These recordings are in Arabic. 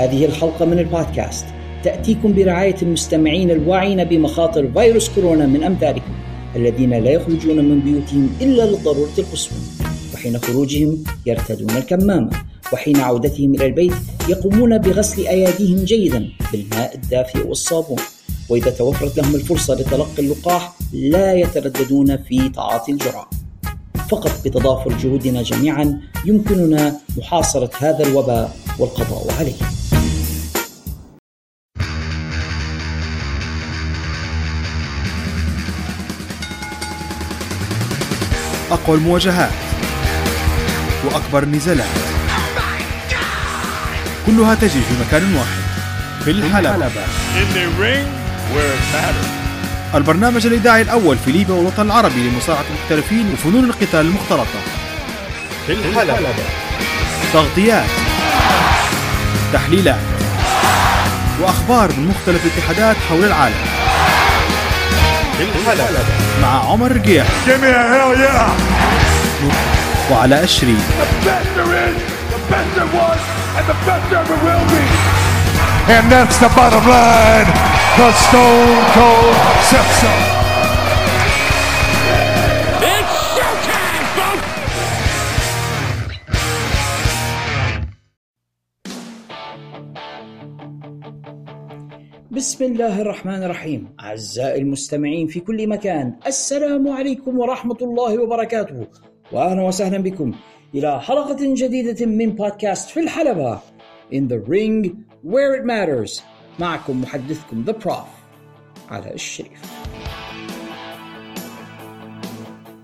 هذه الحلقة من البودكاست. تأتيكم برعاية المستمعين الواعين بمخاطر فيروس كورونا من أمثالكم الذين لا يخرجون من بيوتهم إلا للضرورة القصوى وحين خروجهم يرتدون الكمامة وحين عودتهم إلى البيت يقومون بغسل أيديهم جيدا بالماء الدافئ والصابون. وإذا توفرت لهم الفرصة لتلقي اللقاح لا يترددون في تعاطي الجرعة. فقط بتضافر جهودنا جميعا يمكننا محاصرة هذا الوباء والقضاء عليه. أقوى المواجهات وأكبر النزالات كلها تجري في مكان واحد في الحلبة. البرنامج الإذاعي الأول في ليبيا والوطن العربي لمصارعة المحترفين وفنون القتال المختلطة. في الحلبة. تغطيات تحليلات وأخبار من مختلف الاتحادات حول العالم. في الحلبة مع عمر رقيح Give me a hell yeah! وعلى أشري The best there is, the best there was, and the best there ever will be. And that's the bottom line. The Stone Cold Sepsis. بسم الله الرحمن الرحيم. أعزائي المستمعين في كل مكان السلام عليكم ورحمة الله وبركاته. وأهلا وسهلا بكم إلى حلقة جديدة من بودكاست في الحلبة In the ring where it matters. معكم محدثكم The Prof. علاء الشريف.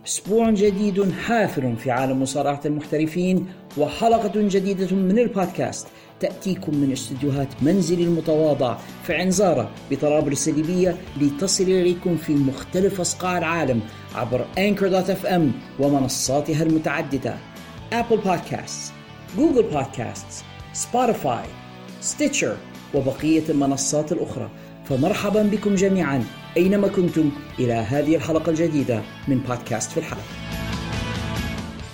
أسبوع جديد حافل في عالم مصارعة المحترفين وحلقة جديدة من البودكاست. تأتيكم من استديوهات منزلي المتواضع في عنزارة بطرابلس الليبية لتصل إليكم في مختلف أصقاع العالم عبر Anchor.fm ومنصاتها المتعددة. Apple Podcasts, Google Podcasts, Spotify, Stitcher وبقية المنصات الأخرى. فمرحبا بكم جميعا أينما كنتم إلى هذه الحلقة الجديدة من بودكاست في الحلقة.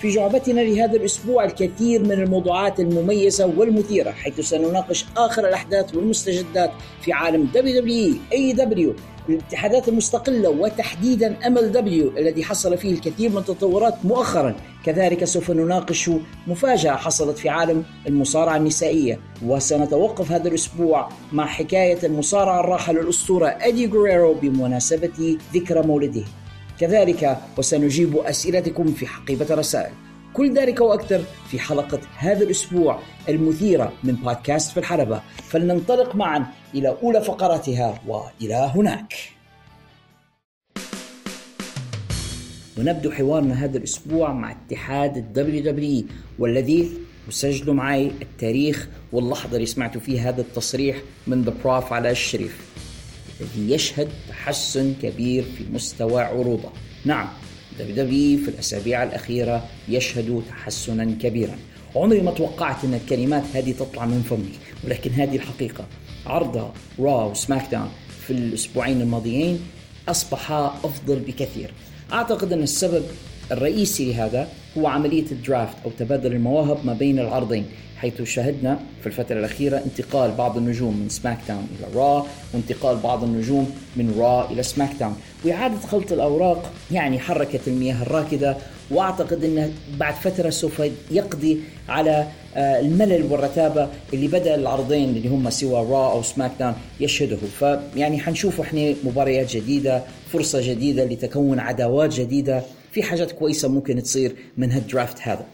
في جعبتنا لهذا الأسبوع الكثير من الموضوعات المميزة والمثيرة حيث سنناقش آخر الأحداث والمستجدات في عالم WWE, AEW الاتحادات المستقلة وتحديدا MLW الذي حصل فيه الكثير من التطورات مؤخرا. كذلك سوف نناقش مفاجأة حصلت في عالم المصارعة النسائية وسنتوقف هذا الأسبوع مع حكاية المصارع الراحل الأسطورة أدي غوريرو بمناسبة ذكرى مولده. كذلك وسنجيب أسئلتكم في حقيبة الرسائل. كل ذلك وأكثر في حلقة هذا الأسبوع المثيرة من بودكاست في الحلبة. فلننطلق معا إلى أولى فقراتها وإلى هناك. ونبدأ حوارنا هذا الأسبوع مع اتحاد ال WWE والذي وسجلوا معي التاريخ واللحظة اللي سمعتوا فيه هذا التصريح من the Prof علي الشريف. الذي يشهد تحسن كبير في مستوى عروضه نعم WWE في الأسابيع الأخيرة يشهد تحسنا كبيرا. عمري ما توقعت أن الكلمات هذه تطلع من فمي ولكن هذه الحقيقة. عرض را وسماك داون في الأسبوعين الماضيين أصبح أفضل بكثير. أعتقد أن السبب الرئيسي لهذا هو عملية ال draft أو تبادل المواهب ما بين العرضين. حيث شهدنا في الفترة الأخيرة انتقال بعض النجوم من سماك داون إلى را وانتقال بعض النجوم من را إلى سماك داون وإعادة خلط الأوراق يعني حركت المياه الراكدة وأعتقد أنه بعد فترة سوف يقضي على آه، الملل والرتابة اللي بدأ العرضين اللي هم سوى را أو سماك داون يشهده فيعني حنشوف إحنا مباريات جديدة فرصة جديدة لتكون عداوات جديدة. في حاجات كويسة ممكن تصير من هال draft هذا.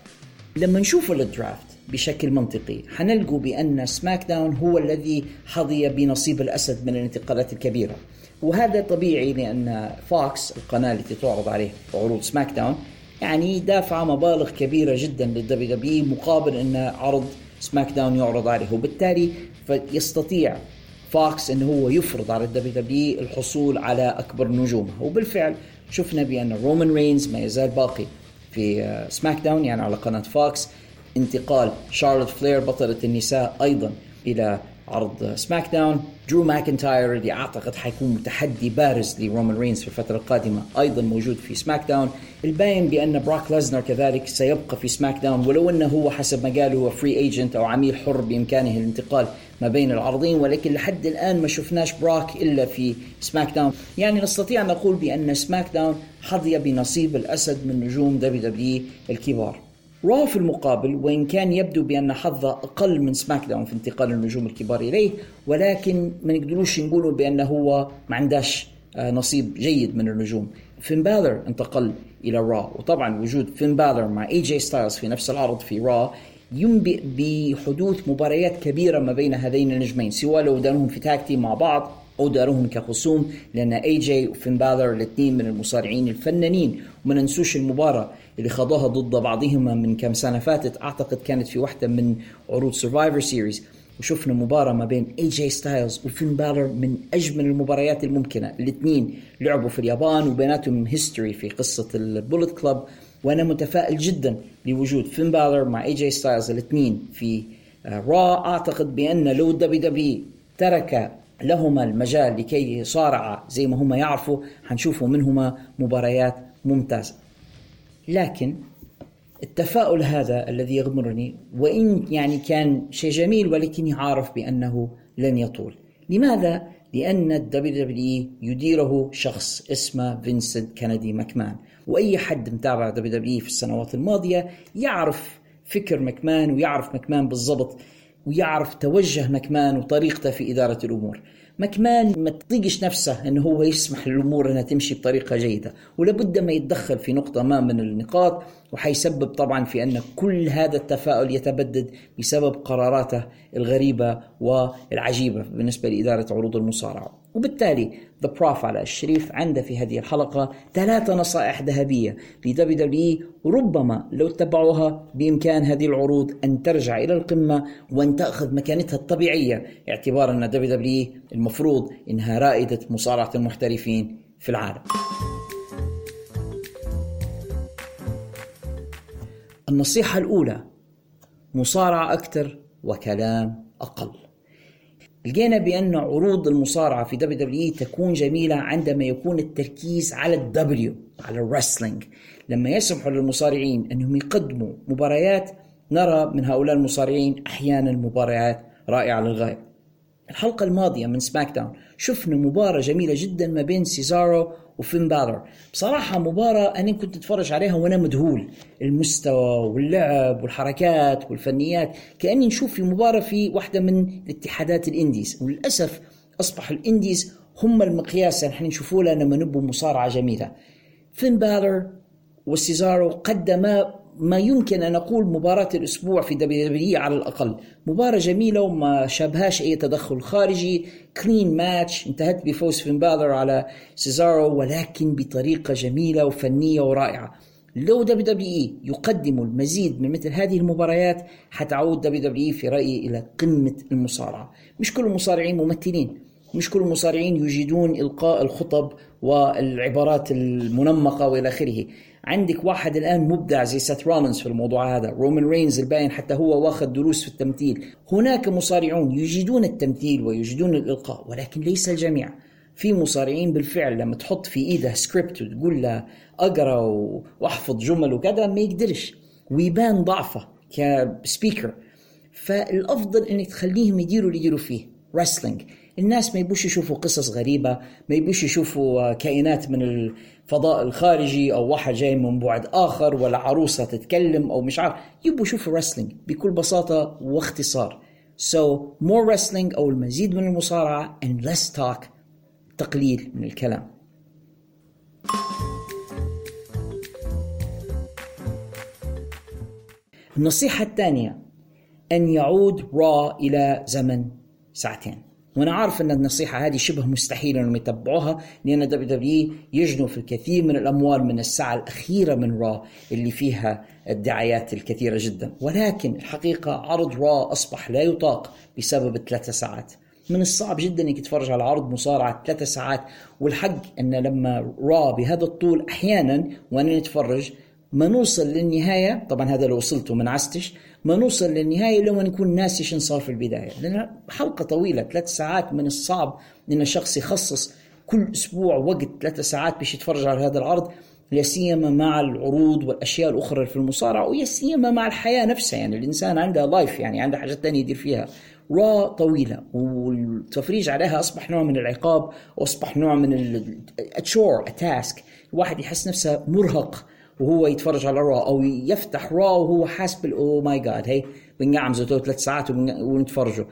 لما نشوف ال draft بشكل منطقي. حنلقوا بأن سماك داون هو الذي حظي بنصيب الأسد من الانتقالات الكبيرة. وهذا طبيعي لأن فوكس القناة التي تعرض عليه عروض سماك داون يعني دافع مبالغ كبيرة جدا لل WWE مقابل أن عرض سماك داون يعرض عليه. وبالتالي فيستطيع فوكس انه هو يفرض على ال WWE الحصول على أكبر نجومه. وبالفعل شفنا بأن رومان رينز ما يزال باقي في سماك داون يعني على قناة فوكس. انتقال شارلوت فلير بطلة النساء أيضا إلى عرض سماك داون درو ماكنتاير اللي أعتقد حيكون متحدي بارز لرومان رينز في الفترة القادمة أيضا موجود في سماك داون الباين بأن بروك ليسنر كذلك سيبقى في سماك داون ولو أنه هو حسب ما قال هو free agent أو عميل حر بإمكانه الانتقال ما بين العرضين ولكن لحد الآن ما شفناش بروك إلا في سماك داون يعني نستطيع أن نقول بأن سماك داون حظي بنصيب الأسد من نجوم WWE الكبار. را في المقابل وإن كان يبدو بأن حظه أقل من سماك داون في انتقال النجوم الكبار إليه ولكن ما نقدروش نقولوا بأنه هو ما عنداش آه، نصيب جيد من النجوم. فين بالر انتقل إلى را وطبعا وجود فين بالر مع AJ ستايلز في نفس العرض في را ينبئ بحدوث مباريات كبيرة ما بين هذين النجمين سواء لو دارهم في tag team مع بعض أو دارهم كخصوم لأن AJ وفين بالر الاثنين من المصارعين الفنانين. وما ننسوش المباراة اللي خاضوها ضد بعضهما من كم سنة فاتت. أعتقد كانت في واحدة من عروض سرفايفر سيريز وشفنا مباراة ما بين AJ ستايلز وفين بالر من أجمل المباريات الممكنة. الاثنين لعبوا في اليابان وبيناتهم history في قصة ال Bullet Club وأنا متفائل جدا لوجود فين بالر مع AJ ستايلز الاثنين في را آه، أعتقد بأن لو WWE ترك لهما المجال لكي يصارعا زي ما هم يعرفوا حنشوفوا منهما مباريات ممتازة. لكن التفاؤل هذا الذي يغمرني وإن يعني كان شيء جميل ولكني عارف بأنه لن يطول. لماذا؟ لأن ال WWE يديره شخص اسمه فينسنت كينيدي ماكمان. وأي حد متابع WWE في السنوات الماضية يعرف فكر مكمان ويعرف مكمان بالضبط ويعرف توجه مكمان وطريقته في إدارة الأمور. مكمان ما تضيقش نفسه انه هو يسمح للأمور إنها تمشي بطريقة جيدة. ولابد ما يتدخل في نقطة ما من النقاط وحيسبب طبعا في أن كل هذا التفاؤل يتبدد بسبب قراراته الغريبة والعجيبة بالنسبة لإدارة عروض المصارعة. وبالتالي the Prof علي الشريف عنده في هذه الحلقة ثلاثة نصائح ذهبية ل WWE ربما لو اتبعوها بإمكان هذه العروض أن ترجع إلى القمة وأن تأخذ مكانتها الطبيعية اعتبارا أن WWE المفروض إنها رائدة مصارعة المحترفين في العالم. النصيحة الأولى مصارعة أكثر وكلام أقل. لقينا بأن عروض المصارعة في WWE تكون جميلة عندما يكون التركيز على ال W على ال wrestling. لما يسمحوا للمصارعين أنهم يقدموا مباريات نرى من هؤلاء المصارعين أحيانا مباريات رائعة للغاية. الحلقة الماضية من SmackDown شفنا مباراة جميلة جدا ما بين سيزارو وفين بالر بصراحة مباراة أنا كنت أتفرج عليها وأنا مذهول. المستوى واللعب والحركات والفنيات كأني نشوف في مباراة في واحدة من الاتحادات ال indies. وللأسف أصبح ال indies هم المقياس اللي إحنا نشوفوه لما نبوا مصارعة جميلة. فين بالر وسيزارو قدما ما يمكن أن نقول مباراة الأسبوع في WWE على الأقل. مباراة جميلة وما شابهاش أي تدخل خارجي. clean match انتهت بفوز فين بالر على سيزارو ولكن بطريقة جميلة وفنية ورائعة. لو WWE يقدم المزيد من مثل هذه المباريات حتعود WWE في رأيي إلى قمة المصارعة. مش كل المصارعين ممثلين. مش كل المصارعين يجيدون إلقاء الخطب والعبارات المنمقة وإلى آخره. عندك واحد الآن مبدع زي سيث رولنز في الموضوع هذا. رومان رينز الباين حتى هو واخذ دروس في التمثيل. هناك مصارعون يجيدون التمثيل ويجيدون الإلقاء ولكن ليس الجميع. في مصارعين بالفعل لما تحط في إيده سكريبت وتقول له اقرأ واحفظ جمل وكذا ما يقدرش. ويبان ضعفه ك speaker. فالأفضل إنك تخليهم يديروا اللي يديروا فيه wrestling الناس ما يبوش يشوفوا قصص غريبة ما يبوش يشوفوا كائنات من الفضاء الخارجي أو واحد جاي من بعد آخر ولا عروسة تتكلم أو مش عارف. يبوا يشوفوا wrestling بكل بساطة واختصار. So more wrestling أو المزيد من المصارعة and less talk تقليل من الكلام. النصيحة الثانية أن يعود Raw إلى زمن ساعتين. وأنا عارف أن النصيحة هذه شبه مستحيل أنهم يتبعوها لأن WWE يجنوا في الكثير من الأموال من الساعة الأخيرة من Raw اللي فيها الدعايات الكثيرة جدا. ولكن الحقيقة عرض را أصبح لا يطاق بسبب الثلاث ساعات. من الصعب جدا إنك تتفرج على عرض مصارعة ثلاث ساعات. والحق أن لما را بهذا الطول أحيانا وأنا نتفرج ما نوصل للنهاية. طبعا هذا لو وصلت وما نعستش ما نوصل للنهاية لما نكون ناسي شو صار في البداية. لأن حلقة طويلة ثلاث ساعات من الصعب إن شخص يخصص كل أسبوع وقت ثلاث ساعات باش يتفرج على هذا العرض لا سيما مع العروض والأشياء الأخرى في المصارعة ولا سيما مع الحياة نفسها. يعني الإنسان عنده life يعني عنده حاجات ثانية يدير فيها. Raw طويلة والتفريج عليها أصبح نوع من العقاب واصبح نوع من ال chore task الواحد يحس نفسه مرهق. وهو يتفرج على Raw أو يفتح Raw وهو حاسس بال oh my God هي بنقعمزوا تو ثلاث ساعات ونتفرجوا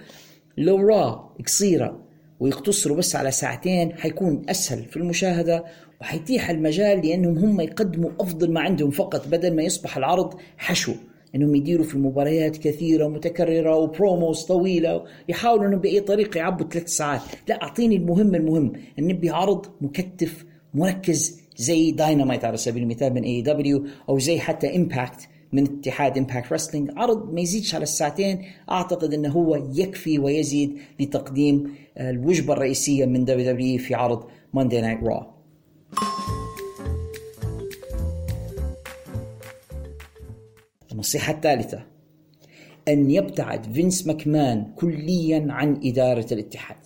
لو Raw قصيرة ويقتصروا بس على ساعتين حيكون أسهل في المشاهدة وحيتيح المجال لأنهم هم يقدموا أفضل ما عندهم فقط بدل ما يصبح العرض حشو. إنهم يديروا في المباريات كثيرة متكرره و promos طويلة يحاولوا إنهم بأي طريقه يعبوا ثلاث ساعات. لا أعطيني المهم المهم نبي عرض مكثف مركز زي داينامايت على سبيل المثال من AEW أو زي حتى Impact من اتحاد Impact Wrestling عرض ما يزيدش على الساعتين أعتقد إنه هو يكفي ويزيد لتقديم الوجبة الرئيسية من WWE في عرض Monday Night Raw النصيحة الثالثة أن يبتعد فينس ماكمان كليا عن إدارة الاتحاد.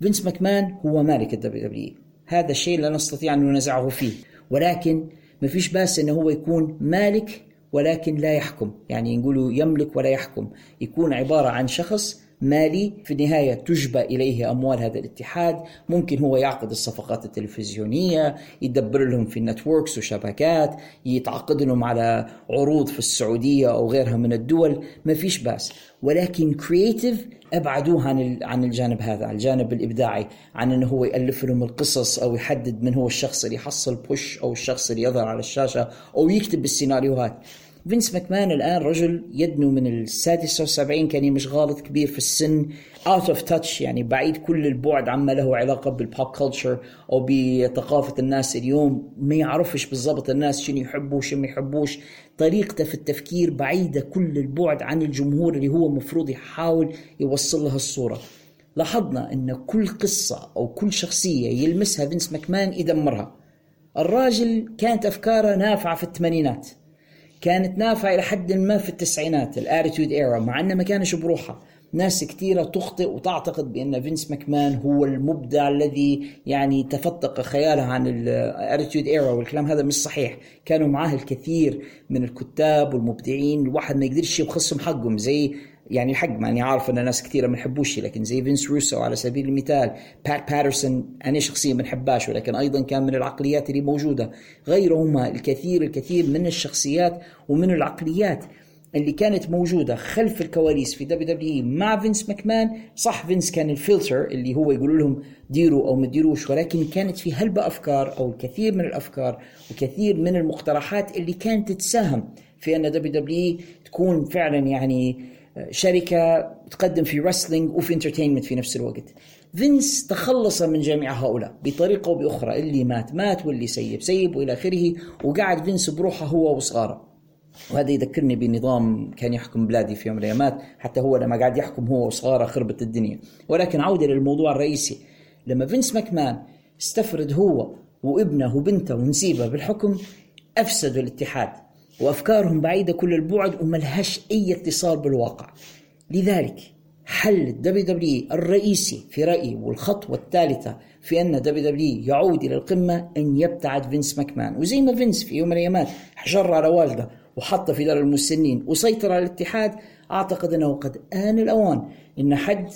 فينس ماكمان هو مالك ال WWE هذا الشيء لا نستطيع أن ننازعه فيه. ولكن ما فيش بأس أنه هو يكون مالك ولكن لا يحكم. يعني نقولوا يملك ولا يحكم. يكون عبارة عن شخص مالي في النهاية تجبى إليه أموال هذا الاتحاد. ممكن هو يعقد الصفقات التلفزيونية يدبر لهم في ال networks وشبكات يتعاقد لهم على عروض في السعودية أو غيرها من الدول. ما فيش بأس. ولكن creative أبعدوه عن عن الجانب هذا عن الجانب الإبداعي عن إنه هو يألف لهم القصص أو يحدد من هو الشخص اللي يحصل push أو الشخص اللي يظهر على الشاشة أو يكتب السيناريوهات فينس ماكمان الآن رجل يدنو من السادس والسبعين كان مش غالط كبير في السن out of touch يعني بعيد كل البعد عما له علاقة بال pop culture أو بثقافة الناس اليوم. ما يعرفش بالضبط الناس شنو يحبوا وشنو ما يحبوش. طريقته في التفكير بعيدة كل البعد عن الجمهور اللي هو مفروض يحاول يوصل لها الصورة. لاحظنا إن كل قصة أو كل شخصية يلمسها فينس ماكمان يدمرها الراجل كانت أفكاره نافعة في الثمانينات. كانت نافعة إلى حد ما في التسعينات ال Attitude Era مع أنه ما كانش بروحها. ناس كثيرة تخطئ وتعتقد بأن فينس ماكمان هو المبدع الذي يعني تفتق خيالها عن ال Attitude Era والكلام هذا مش صحيح. كانوا معاه الكثير من الكتاب والمبدعين الواحد ما يقدرش يبخسهم حقهم زي يعني الحق ماني عارف إن ناس كثيرة ما نحبوش لكن زي فينس روسو على سبيل المثال بات باترسون أنا شخصيا ما نحباش ولكن أيضا كان من العقليات اللي موجودة. غيرهما الكثير الكثير من الشخصيات ومن العقليات اللي كانت موجودة خلف الكواليس في WWE مع فينس ماكمان. صح فينس كان الفلتر اللي هو يقولوا لهم ديروا أو ما تديروش ولكن كانت في هلبة أفكار أو الكثير من الأفكار وكثير من المقترحات اللي كانت تساهم في أن WWE تكون فعلا يعني شركة تقدم في wrestling وفي entertainment في نفس الوقت. فينس تخلص من جميع هؤلاء بطريقة أو بأخرى. اللي مات مات واللي سيب سيب وإلى آخره. وقعد فينس بروحه هو وصغاره. وهذا يذكرني بنظام كان يحكم بلادي في يوم من الأيامات. حتى هو لما قاعد يحكم هو وصغاره خربت الدنيا. ولكن عودة للموضوع الرئيسي. لما فينس ماكمان استفرد هو وابنه وبنته ونسيبه بالحكم أفسدوا الاتحاد. وأفكارهم بعيدة كل البعد وملهاش أي اتصال بالواقع. لذلك حل ال WWE الرئيسي في رأيي والخطوة الثالثة في أن WWE يعود إلى القمة أن يبتعد فينس ماكمان. وزي ما فينس في يوم من الأيامات حجر على والده وحطه في دار المسنين وسيطر على الاتحاد أعتقد أنه قد آن الأوان أن حد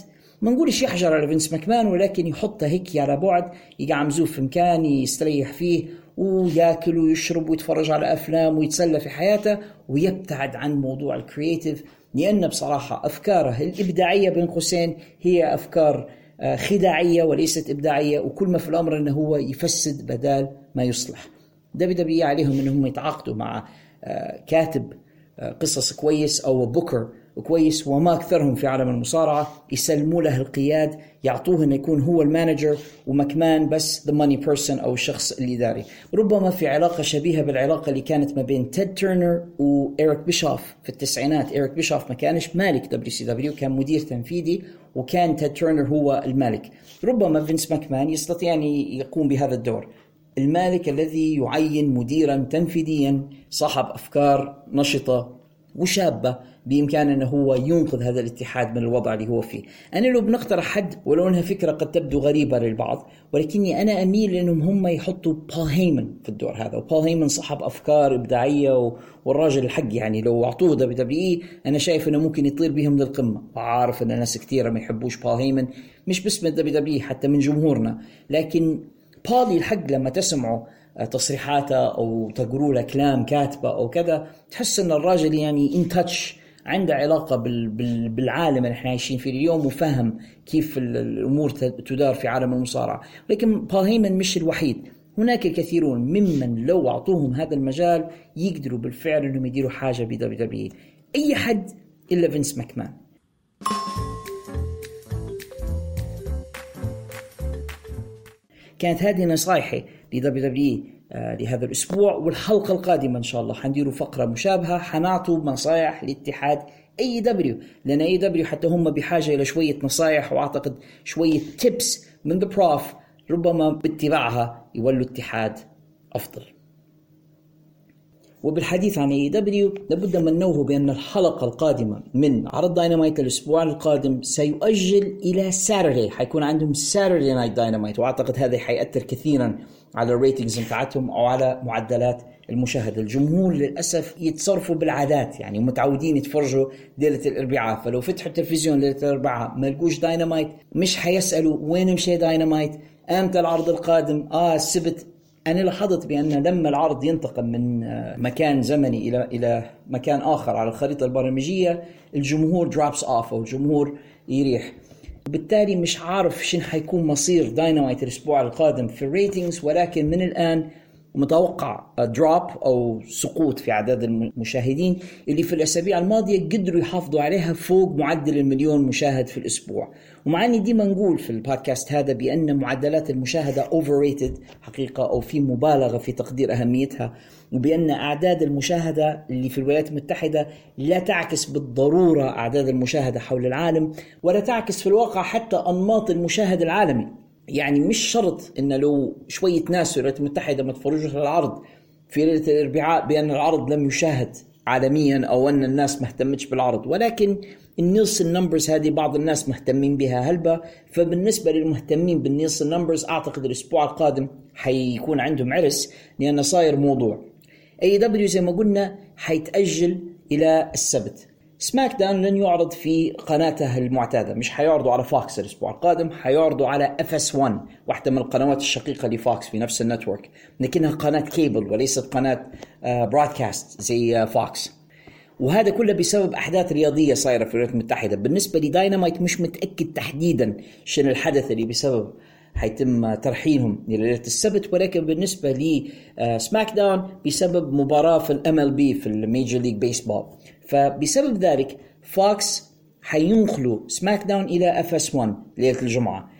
ما نقولش يحجر على فينس ماكمان ولكن يحطه هيك على بعد يقع مزوف في مكان يستريح فيه وياكل ويشرب ويتفرج على أفلام ويتسلى في حياته ويبتعد عن موضوع ال creative لأن بصراحة أفكاره الإبداعية بين قوسين هي أفكار آه، خداعية وليست إبداعية وكل ما في الأمر إنه هو يفسد بدال ما يصلح. WWE عليهم إنهم يتعاقدوا مع آه، كاتب آه، قصص كويس أو بوكر كويس وما أكثرهم في عالم المصارعة يسلموا له القياد يعطوه إنه يكون هو ال manager وماكمان بس the money person أو الشخص الاداري ربما في علاقة شبيهة بالعلاقة اللي كانت ما بين تيد تيرنر وايريك بيشوف في التسعينات. ايريك بيشوف ما كانش مالك WCW كان مدير تنفيذي وكان تيد تيرنر هو المالك. ربما فينس ماكمان يستطيع أن يقوم بهذا الدور. المالك الذي يعين مديرا تنفيذيا صاحب أفكار نشطة وشابة. بإمكانه أنه هو ينقذ هذا الاتحاد من الوضع اللي هو فيه. أنا لو بنقترح حد ولو أنها فكرة قد تبدو غريبة للبعض ولكني أنا أميل لأنهم هم يحطوا بول هيمن في الدور هذا. وبول هيمن صاحب أفكار إبداعية والراجل الحق يعني. لو أعطوه WWE أنا شايف أنه ممكن يطير بهم للقمة. وعارف أن ناس كثيرة ما يحبوش بول هيمن مش بس من WWE حتى من جمهورنا. لكن بالي الحق لما تسمعوا تصريحاته أو تقروا له كلام كاتبه أو كذا تحس أن الراجل يعني in touch عنده علاقة بالعالم اللي إحنا عايشين فيه اليوم وفهم كيف الأمور تدار في عالم المصارعة. لكن بول هيمن مش الوحيد هناك الكثيرون ممن لو أعطوهم هذا المجال يقدروا بالفعل أنهم يديروا حاجة ب WWE أي. حد إلا فينس ماكمان. كانت هذه نصائحي ل WWE لهذا الأسبوع والحلقة القادمة إن شاء الله. حنديروا فقرة مشابهة حنعطوا نصائح لاتحاد AEW لأن AEW حتى هم بحاجة إلى شوية نصائح وأعتقد شوية tips من the Prof ربما باتباعها يولوا اتحاد أفضل. وبالحديث عن AEW لابد من نوه بأن الحلقة القادمة من عرض داينامايت الأسبوع القادم سيؤجل إلى Saturday حيكون عندهم Saturday Night Dynamite وأعتقد هذا حيأثر كثيرا على ال ratings بتاعتهم أو على معدلات المشاهدة، الجمهور للأسف يتصرفوا بالعادات يعني متعودين يتفرجوا ليلة الأربعاء، فلو فتحوا التلفزيون ليلة الأربعاء ما لقوش داينامايت مش حيسألوا وين مشي داينامايت؟ أمتى العرض القادم؟ آه السبت أنا لاحظت بأن لما العرض ينتقل من مكان زمني إلى إلى مكان آخر على الخريطة البرمجية. الجمهور drops off أو الجمهور يريح. بالتالي مش عارف شن حيكون مصير داينامايت الأسبوع القادم في ال ratings ولكن من الآن متوقع drop أو سقوط في أعداد المشاهدين اللي في الأسابيع الماضية قدروا يحافظوا عليها فوق معدل المليون مشاهد في الأسبوع. ومع إني ديما نقول في البودكاست هذا بأن معدلات المشاهدة overrated حقيقة أو في مبالغة في تقدير أهميتها وبأن أعداد المشاهدة اللي في الولايات المتحدة لا تعكس بالضرورة أعداد المشاهدة حول العالم ولا تعكس في الواقع حتى أنماط المشاهد العالمي. يعني مش شرط إن لو شوية ناس في الولايات المتحده ما تفرجوش على العرض في ليله الاربعاء بأن العرض لم يشاهد عالميا أو أن الناس ما اهتمتش بالعرض. ولكن ال Nielsen numbers هذه بعض الناس مهتمين بها. هلبة فبالنسبة للمهتمين بال Nielsen numbers أعتقد الأسبوع القادم حيكون عندهم عرس لأنه صاير موضوع. AEW زي ما قلنا حيتأجل إلى السبت. SmackDown لن يعرض في قناته المعتادة. مش حيعرضوا على Fox الأسبوع القادم حيعرضوا على FS 1 واحدة من القنوات الشقيقة ل Fox في نفس ال network. لكنها قناة كيبل وليست قناة broadcast آه، زي Fox آه، وهذا كله بسبب أحداث رياضية صايرة في الولايات المتحدة. بالنسبة لداينامايت مش متأكد تحديدا شنو الحدث اللي بسبب حيتم ترحيلهم إلى ليله السبت. ولكن بالنسبة ل SmackDown بسبب مباراة في ال MLB في ال Major League Baseball فبسبب ذلك Fox حينقلوا SmackDown إلى FS 1 ليلة الجمعة.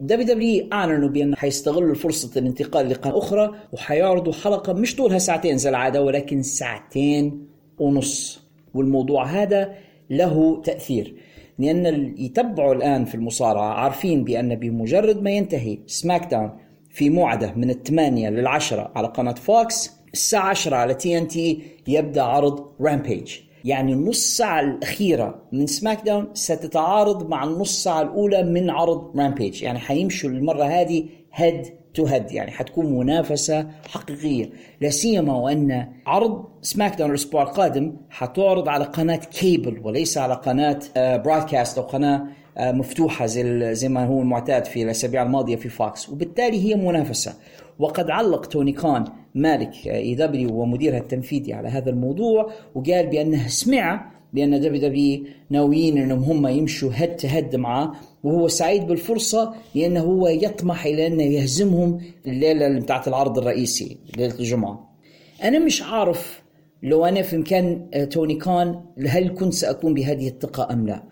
WWE أعلنوا بانه حيستغلوا فرصه الانتقال لقناه أخرى وحيعرضوا حلقة مش طولها ساعتين زي العادة ولكن ساعتين ونص. والموضوع هذا له تأثير لأن اللي يتبعوا الآن في المصارعة عارفين بأن بمجرد ما ينتهي SmackDown في موعده من الثمانية للعشرة على قناة Fox الساعة 10 على TNT يبدأ عرض Rampage يعني النص ساعة الأخيرة من SmackDown ستتعارض مع النص ساعة الأولى من عرض Rampage يعني حيمشوا المرة هذه head to head يعني حتكون منافسة حقيقية. لا سيما وأن عرض SmackDown الأسبوع القادم حتعرض على قناة كيبل وليس على قناة broadcast أو قناة آه، مفتوحة زي ما هو المعتاد في الأسابيع الماضية في Fox وبالتالي هي منافسة. وقد علق توني كان مالك AEW ومديرها التنفيذي على هذا الموضوع وقال بأنه سمع بأن WWE ناويين إنهم هم يمشوا head to head معاه وهو سعيد بالفرصة لأنه هو يطمح إلى انه يهزمهم الليلة بتاعت العرض الرئيسي ليلة الجمعة. أنا مش عارف لو أنا في مكان آه، توني كان هل كنت سأكون بهذه الثقة أم لا.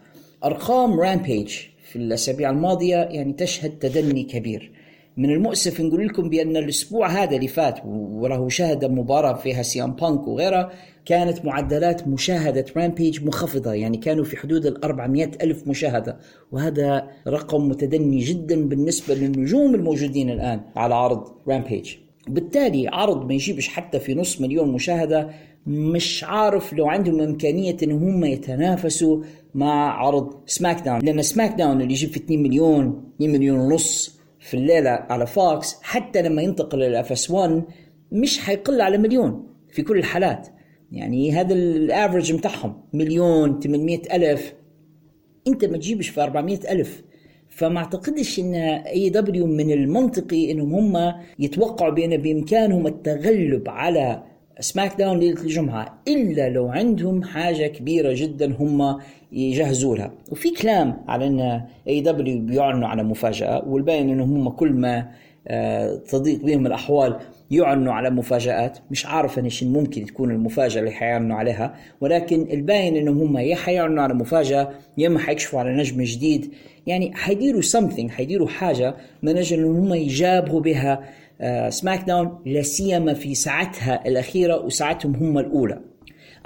أرقام Rampage في الأسابيع الماضية يعني تشهد تدني كبير. من المؤسف نقول لكم بأن الأسبوع هذا اللي فات وله شهد مباراه فيها سي إم بانك وغيرها كانت معدلات مشاهدة Rampage منخفضة يعني كانوا في حدود ال 400 ألف مشاهدة. وهذا رقم متدني جدا بالنسبة للنجوم الموجودين الآن على عرض Rampage بالتالي عرض ما يجيبش حتى في نص مليون مشاهدة مش عارف لو عندهم إمكانية إن هم يتنافسوا مع عرض SmackDown لأن SmackDown اللي يجيب في 2 مليون 2 مليون ونص في الليلة على Fox حتى لما ينتقل لل FS1 مش حيقل على مليون في كل الحالات. يعني هذا ال average بتاعهم مليون 800 ألف. أنت ما تجيبش في 400 ألف. فما أعتقدش إن AEW من المنطقي إنهم هم يتوقعوا بأن بإمكانهم التغلب على SmackDown ليلة الجمعة إلا لو عندهم حاجة كبيرة جدا هم يجهزوا لها وفي كلام على إن AEW بيعلنوا على مفاجأة والباين انهم هم كل ما آه، تضيق بهم الأحوال يعلنوا على مفاجآت. مش عارف أنا شو ممكن تكون المفاجأة اللي حيعلنوا عليها ولكن الباين انهم هم يا حيعلنوا على مفاجأة يا اما حيكشفوا على نجم جديد. يعني حيديروا something حيديروا حاجة من أجل انهم هم يجابهوا بها. Smack آه، Down لا سيما في ساعتها الأخيرة وساعتهم هم الأولى.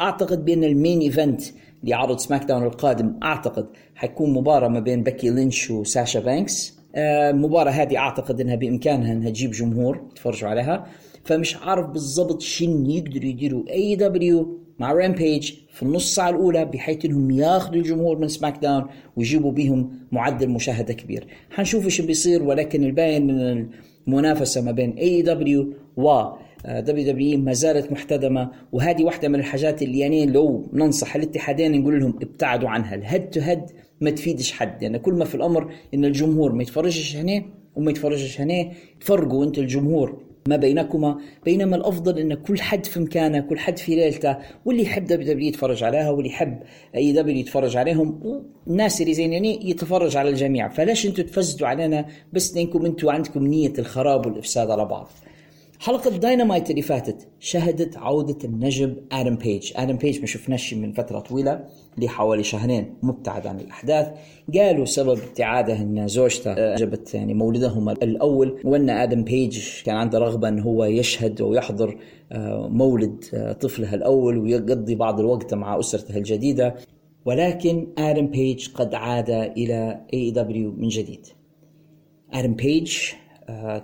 أعتقد بأن ال main event لعرض SmackDown القادم أعتقد حيكون مباراة ما بين بكي لينش وساشا بانكس. المباراه آه، هذه أعتقد إنها بإمكانها إنها تجيب جمهور يتفرجوا عليها. فمش عارف بالضبط شن يقدروا يديروا AEW مع Rampage في النص ساعة الأولى بحيث إنهم ياخذوا الجمهور من SmackDown ويجيبوا بهم معدل مشاهدة كبير. حنشوف إيش بيصير ولكن الباين من المنافسة ما بين اي دبليو و دبليو دبليو ما زالت محتدمة. وهذه واحدة من الحاجات اللي يعني لو ننصح الاتحادين نقول لهم ابتعدوا عنها. ال head to head ما تفيدش حد. يعني كل ما في الأمر إن الجمهور ما يتفرجش هنا وما يتفرجش هنا تفرقوا انت الجمهور. ما بينكما بينما الأفضل إن كل حد في مكانه كل حد في ليلته واللي يحب WWE يتفرج عليها واللي يحب AEW يتفرج عليهم والناس اللي زين يعني يتفرج على الجميع. فلاش أنتم تفسدوا علينا بس لانكم أنتم عندكم نية الخراب والإفساد على بعض؟ حلقة داينامايت اللي فاتت شهدت عودة النجم آدم بيج آدم بيج ما شفناش من فترة طويلة لحوالي شهرين مبتعد عن الأحداث. قالوا سبب ابتعاده أن زوجته جابت يعني مولدهم الأول وأن آدم بيج كان عنده رغبة أن هو يشهد ويحضر آه، مولد آه، طفلها الأول ويقضي بعض الوقت مع أسرته الجديدة. ولكن آدم بيج قد عاد إلى AEW من جديد. آدم بيج آه،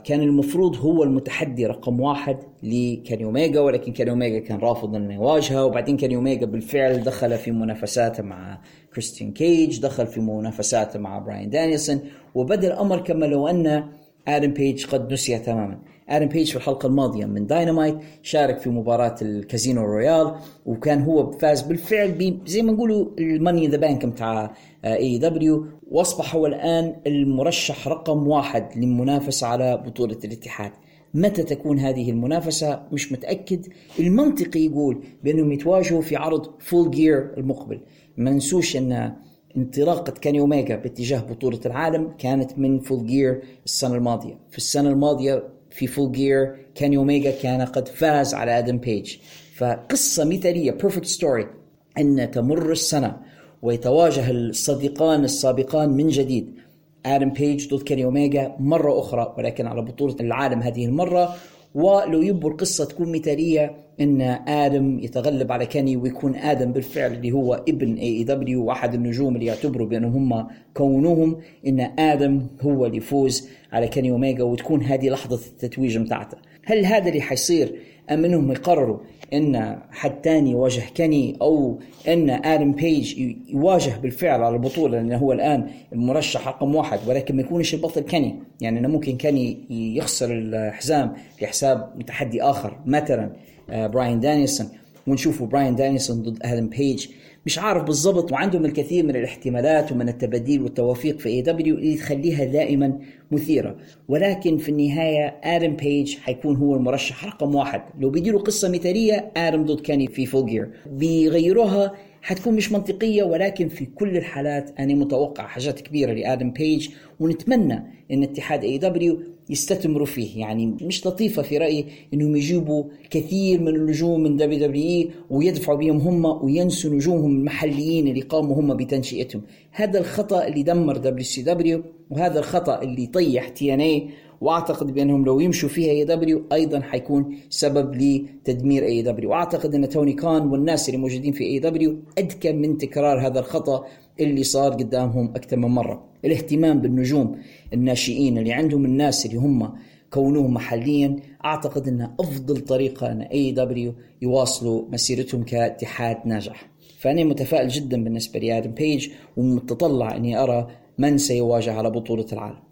كان المفروض هو المتحدي رقم واحد لكاني اوميجا ولكن كاني اوميجا كان رافض إنه يواجهه. وبعدين كاني اوميجا بالفعل دخل في منافساته مع كريستيان كيج دخل في منافساته مع براين دانيلسون. وبدأ الأمر كما لو أن آدم بيج قد نسي تماما. آدم بيج في الحلقة الماضية من داينامايت شارك في مباراة ال Casino Royale وكان هو فاز بالفعل زي ما نقولوا ال Money the Bank بتاع AEW وأصبح هو الآن المرشح رقم واحد للمنافسة على بطولة الاتحاد. متى تكون هذه المنافسة؟ مش متأكد. المنطقي يقول بأنهم يتواجهوا في عرض Full Gear المقبل. ما ننسوش أن انطلاقة كاني أوميجا باتجاه بطولة العالم كانت من Full Gear السنة الماضية. في السنة الماضية في Full Gear كاني أوميجا كان قد فاز على آدم بيج فقصة مثالية perfect story أن تمر السنة ويتواجه الصديقان السابقان من جديد. آدم بيج ضد كاني أوميجا مرة أخرى ولكن على بطولة العالم هذه المرة. ولو يبوا القصة تكون مثالية إن آدم يتغلب على كاني ويكون آدم بالفعل اللي هو ابن AEW وأحد النجوم اللي يعتبروا بأنهم هم كونوهم إن آدم هو اللي يفوز على كاني اوميجا وتكون هذه لحظة التتويج بتاعته هل هذا اللي حيصير أم إنهم يقرروا إن حد تاني يواجه كاني أو إن آدم بيج يواجه بالفعل على البطولة؟ لأنه هو الآن المرشح رقم واحد ولكن ما يكونش البطل كاني يعني إنه ممكن كاني يخسر الحزام لحساب متحدي آخر مثلا. براين دانيلسون ونشوفوا براين دانيلسون ضد آدم بيج مش عارف بالضبط وعندهم الكثير من الاحتمالات ومن التباديل والتوافيق في AEW اللي تخليها دائما مثيرة. ولكن في النهاية آدم بيج حيكون هو المرشح رقم واحد. لو بيديروا قصة مثالية آدم ضد كيني في فول جير بيغيروها حتكون مش منطقية ولكن في كل الحالات أنا متوقع حاجات كبيرة لآدم بيج ونتمنى أن اتحاد AEW يستثمروا فيه. يعني مش لطيفة في رأيي أنهم يجيبوا كثير من النجوم من WWE ويدفعوا بهم هم وينسوا نجومهم المحليين اللي قاموا هم بتنشئتهم. هذا الخطأ اللي دمر WCW وهذا الخطأ اللي طيح TNA وأعتقد بأنهم لو يمشوا فيها AEW أيضا حيكون سبب لتدمير AEW. وأعتقد أن توني كان والناس اللي موجودين في AEW أذكى من تكرار هذا الخطأ اللي صار قدامهم أكثر من مرة. الاهتمام بالنجوم الناشئين اللي عندهم الناس اللي هم كونهم محليا أعتقد انها أفضل طريقة إن AEW يواصلوا مسيرتهم كاتحاد ناجح. فأنا متفائل جدا بالنسبة لي آدم بيج ومتطلع إني أرى من سيواجه على بطولة العالم.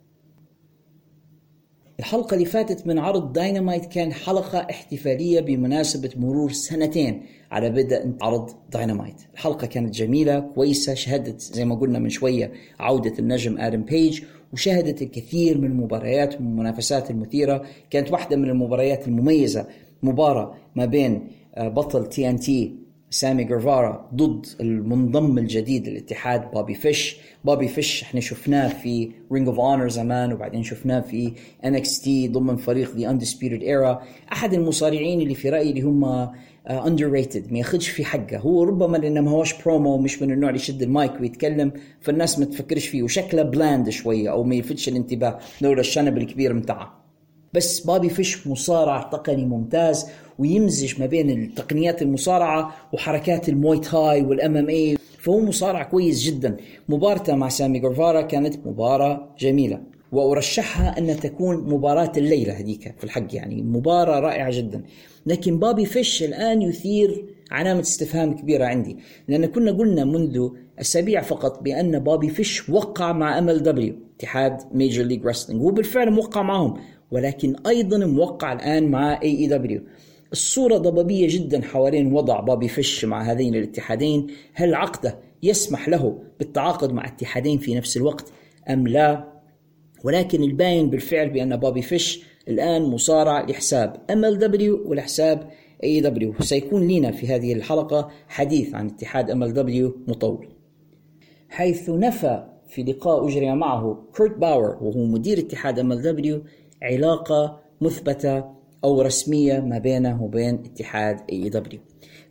الحلقة اللي فاتت من عرض داينامايت كان حلقة احتفالية بمناسبة مرور سنتين على بدء عرض داينامايت الحلقة كانت جميلة كويسة شهدت زي ما قلنا من شوية عودة النجم آدم بيج وشهدت الكثير من المباريات والمنافسات المثيرة. كانت واحدة من المباريات المميزة مباراة ما بين آه، بطل TNT سامي جرفارا ضد المنضم الجديد للاتحاد بابي فيش. بابي فيش إحنا شفناه في Ring of Honor زمان وبعدين شفناه في NXT ضمن فريق The Undisputed Era أحد المصارعين اللي في رأيي اللي هم underrated ما ياخذش في حقه. هو ربما لأنه ما هوش برومو مش من النوع اللي يشد المايك ويتكلم فالناس ما تفكرش فيه وشكله bland شوية أو ما يلفتش الانتباه. لولا الشنب الكبير متاعه. بس بابي فيش مصارع تقني ممتاز ويمزج ما بين التقنيات المصارعة وحركات المواي تاي وال MMA فهو مصارع كويس جدا. مبارته مع سامي جرفارا كانت مباراة جميلة. وأرشحها أن تكون مباراة الليلة هذيك في الحق يعني مباراة رائعة جدا. لكن بابي فيش الآن يثير علامة استفهام كبيرة عندي. لأن كنا قلنا منذ أسابيع فقط بأن بابي فيش وقع مع MLW اتحاد Major League Wrestling هو بالفعل موقع معهم. ولكن أيضا موقع الآن مع AEW الصورة ضبابية جدا حوالين وضع بابي فيش مع هذين الاتحادين. هل عقده يسمح له بالتعاقد مع اتحادين في نفس الوقت أم لا؟ ولكن الباين بالفعل بأن بابي فيش الآن مصارع لحساب MLW ولحساب AEW سيكون لنا في هذه الحلقة حديث عن اتحاد MLW مطول. حيث نفى في لقاء أجري معه كورت باور وهو مدير اتحاد MLW علاقة مثبتة أو رسمية ما بينه وبين اتحاد AEW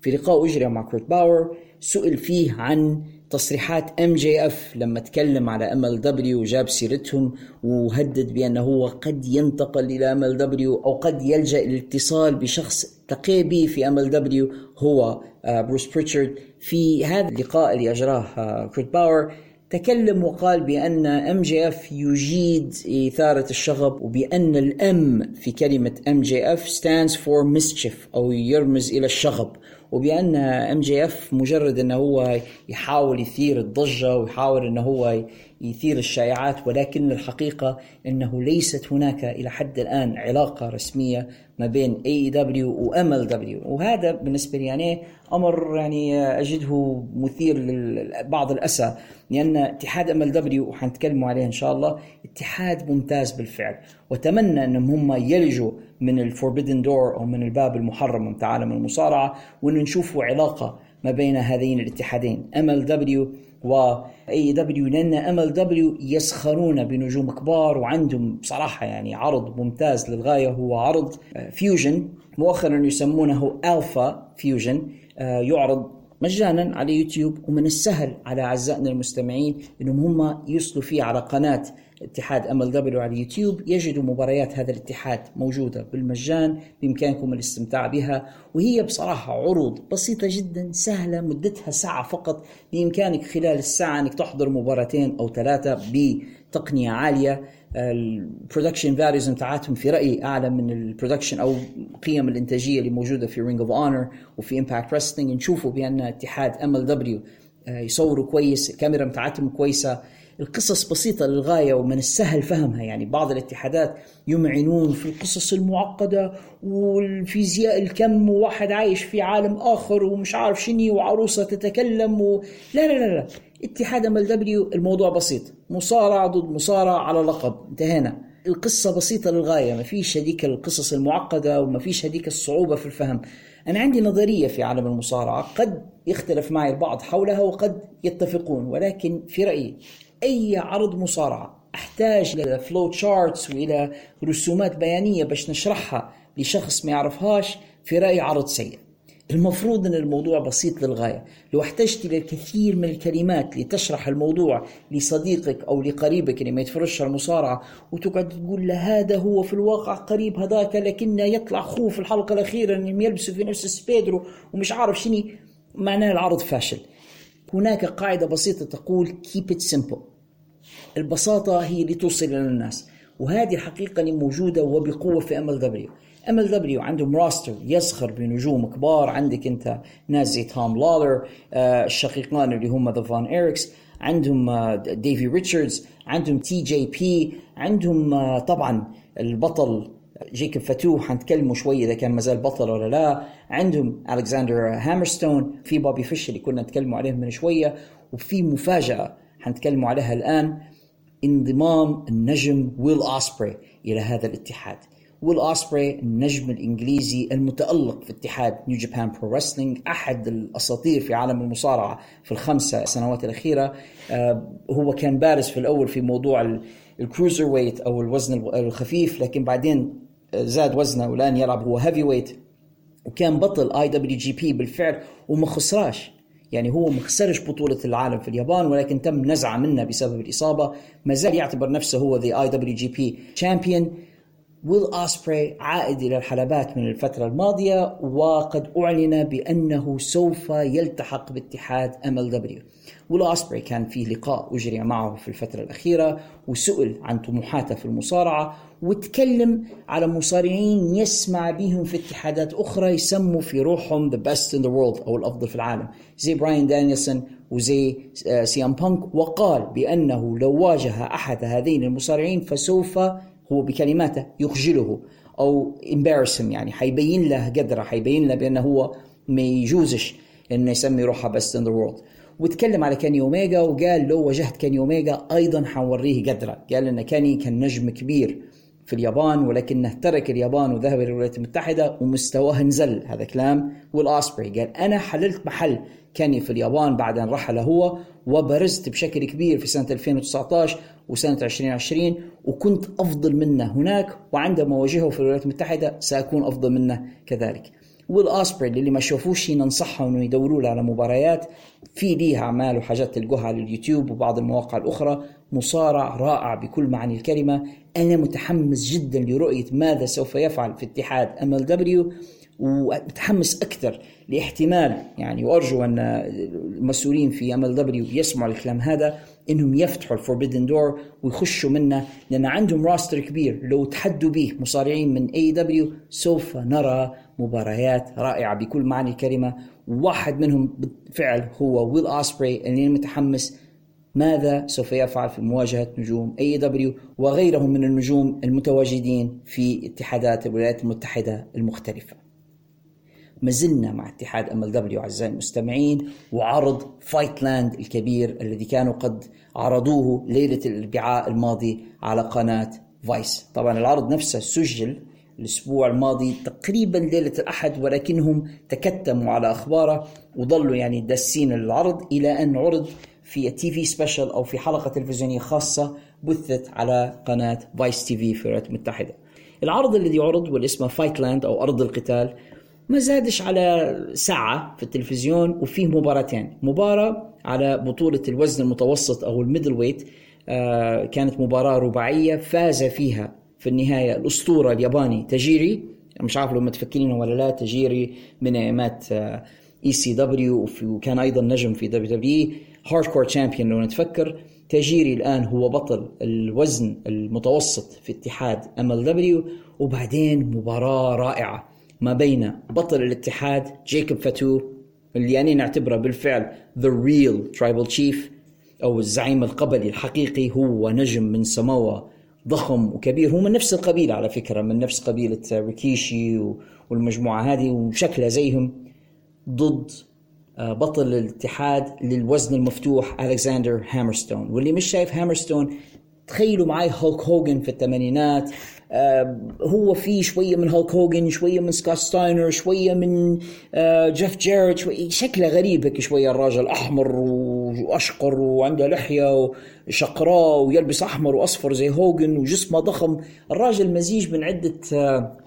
في لقاء أجري مع كورت باور سئل فيه عن تصريحات MJF لما تكلم على MLW وجاب سيرتهم وهدد بأنه هو قد ينتقل إلى MLW أو قد يلجأ للاتصال بشخص التقي به في MLW هو بروس بريتشارد. في هذا اللقاء اللي أجراه كورت باور تكلم وقال بأن MJF يجيد إثارة الشغب وبأن ال M في كلمة MJF stands for mischief أو يرمز إلى الشغب وبأن MJF مجرد أنه هو يحاول يثير الضجة ويحاول أنه هو يثير الشائعات ولكن الحقيقة أنه ليست هناك إلى حد الآن علاقة رسمية ما بين AEW و MLW وهذا بالنسبة لي يعني أمر يعني أجده مثير لبعض الأسى لأن اتحاد MLW وحنتكلموا عليه إن شاء الله اتحاد ممتاز بالفعل. وأتمنى أنهم هم يلجوا من ال forbidden door أو من الباب المحرم من عالم المصارعة وأن نشوفوا علاقة ما بين هذين الاتحادين MLW و AEW لأن MLW يزخرون بنجوم كبار وعندهم بصراحة يعني عرض ممتاز للغاية هو عرض Fusion مؤخرا يسمونه Fusion Alpha يعرض مجانا على يوتيوب ومن السهل على أعزائنا المستمعين إنهم هم يوصلوا فيه على قناة اتحاد MLW على اليوتيوب يجدوا مباريات هذا الاتحاد موجودة بالمجان بإمكانكم الاستمتاع بها وهي بصراحة عروض بسيطة جدا سهلة مدتها ساعة فقط. بإمكانك خلال الساعة أنك تحضر مباراتين أو ثلاثة بتقنية عالية. ال production values بتاعتهم في رأيي أعلى من ال production أو قيم الإنتاجية اللي موجودة في Ring of Honor وفي Impact Wrestling نشوفوا بأن اتحاد MLW يصوروا كويس الكاميرا بتاعتهم كويسة. القصص بسيطة للغاية ومن السهل فهمها. يعني بعض الاتحادات يمعنون في القصص المعقدة والفيزياء الكم وواحد عايش في عالم آخر ومش عارف شني وعروسة تتكلم و... لا لا لا لا. اتحاد MLW الموضوع بسيط. مصارع ضد مصارع على لقب. انتهينا. القصة بسيطة للغاية. ما فيش هذيك القصص المعقدة وما فيش هذيك الصعوبة في الفهم. أنا عندي نظرية في عالم المصارعة. قد يختلف معي البعض حولها وقد يتفقون. ولكن في رأيي أي عرض مصارعة أحتاج إلى flow charts وإلى رسومات بيانية باش نشرحها لشخص ما يعرفهاش في رايي عرض سيء. المفروض إن الموضوع بسيط للغاية. لو احتجت إلى الكثير من الكلمات لتشرح الموضوع لصديقك أو لقريبك اللي ما يتفرجش على المصارعة وتقعد تقول له هذا هو في الواقع قريب هذاك لكنه يطلع أخوه في الحلقة الأخيرة انهم يلبسوا في نفس Speedo ومش عارف شني معناه العرض فاشل. هناك قاعدة بسيطة تقول keep it simple. البساطة هي اللي توصل إلى الناس وهذه الحقيقة اللي موجودة وبقوة في دبليو. MLW عندهم roster يزخر بنجوم كبار. عندك انت ناس زي توم لولر آه الشقيقان اللي هم the Von Erichs عندهم آه ديفي ريتشاردز. عندهم TJP عندهم آه طبعا البطل جيكوب فاتو حنتكلموا شوي إذا كان مازال بطل ولا لا. عندهم الكسندر هامرستون. في بوبي فيش اللي كنا نتكلموا عليه من شوية وفي مفاجأة حنتكلموا عليها الآن. انضمام النجم ويل اسبري إلى هذا الاتحاد. ويل اسبري النجم الإنجليزي المتألق في اتحاد New Japan Pro Wrestling أحد الأساطير في عالم المصارعة في الخمسه سنوات الأخيرة. آه هو كان بارز في الأول في موضوع ال cruiserweight أو الوزن الخفيف لكن بعدين زاد وزنه والآن يلعب هو heavyweight وكان بطل IWGP بالفعل وما خسراش. يعني هو ما خسرش بطولة العالم في اليابان ولكن تم نزعه منه بسبب الإصابة. ما زال يعتبر نفسه هو the IWGP champion ويل اسبري عائد إلى الحلبات من الفترة الماضية وقد أعلن بأنه سوف يلتحق باتحاد دبليو ويل اسبري كان في لقاء أجري معه في الفترة الأخيرة وسئل عن طموحاته في المصارعة وتكلم على مصارعين يسمع بهم في اتحادات أخرى يسموا في روحهم the best in the world أو الأفضل في العالم. زي براين دانيلسون وزي سي ام بانك وقال بأنه لو واجه أحد هذين المصارعين فسوف هو بكلماته يخجله أو embarrass يعني حيبين له قدره حيبين له بأنه هو ما يجوزش إنه يسمي روحه best in the world وتكلم على كيني اوميجا وقال لو واجهت كيني اوميجا أيضا حنوريه قدره. قال إن كيني كان نجم كبير. في اليابان ولكنه ترك اليابان وذهب إلى الولايات المتحدة ومستواه نزل هذا كلام ويل اسبري قال أنا حللت محل كيني في اليابان بعد أن رحل هو وبرزت بشكل كبير في سنة 2019 وسنة 2020 وكنت أفضل منه هناك وعندما اواجهه في الولايات المتحدة سأكون أفضل منه كذلك. ويل اسبري اللي ما شافوش ننصحهم إنه يدوروا له على مباريات. في ليه أعمال وحاجات تلقوها على اليوتيوب وبعض المواقع الأخرى. مصارع رائع بكل معاني الكلمة. أنا متحمس جدا لرؤية ماذا سوف يفعل في اتحاد MLW ومتحمس أكثر لاحتمال يعني وأرجو أن المسؤولين في MLW يسمعوا الكلام هذا إنهم يفتحوا ال forbidden door ويخشوا منه لأن عندهم roster كبير. لو تحدوا به مصارعين من AEW سوف نرى مباريات رائعة بكل معاني الكلمة. واحد منهم بالفعل هو ويل اسبري اللي متحمس ماذا سوف يفعل في مواجهة نجوم AEW وغيرهم من النجوم المتواجدين في اتحادات الولايات المتحدة المختلفة؟ ما زلنا مع اتحاد MLW أعزائي المستمعين وعرض Fightland الكبير الذي كانوا قد عرضوه ليلة الأربعاء الماضي على قناة Vice. طبعا العرض نفسه سجل الأسبوع الماضي تقريبا ليلة الأحد ولكنهم تكتموا على أخباره وظلوا يعني داسين العرض إلى أن عرض في TV special أو في حلقة تلفزيونية خاصة بثت على قناة Vice TV في الولايات المتحدة. العرض الذي عرض واللي اسمه Fightland أو أرض القتال. ما زادش على ساعة في التلفزيون وفيه مباراتين. مباراة على بطولة الوزن المتوسط أو ال middleweight آه كانت مباراة رباعية فاز فيها في النهاية الأسطورة الياباني تجيري مش عارف لو متفكرين ولا لا تجيري من أيامات ECW وكان أيضا نجم في WWE hardcore champion لو نتفكر تجيري الآن هو بطل الوزن المتوسط في اتحاد MLW وبعدين مباراة رائعة ما بين بطل الاتحاد جيكوب فاتو اللي أنا نعتبره بالفعل the real tribal chief أو الزعيم القبلي الحقيقي هو نجم من سماوا ضخم وكبير. هو من نفس القبيلة على فكرة من نفس قبيلة ريكيشي والمجموعة هذه وشكلها زيهم ضد بطل الاتحاد للوزن المفتوح ألكسندر هامرستون. واللي مش شايف هامرستون تخيلوا معي هولك هوجن في الثمانينات. آه هو في شوية من هولك هوجن شوية من سكوت ستاينر شوية من آه جيف جاريت شوية شكله غريب هيك شوية الراجل أحمر وأشقر وعنده لحية وشقراء ويلبس أحمر وأصفر زي هوجن وجسمه ضخم. الراجل مزيج من عدة آه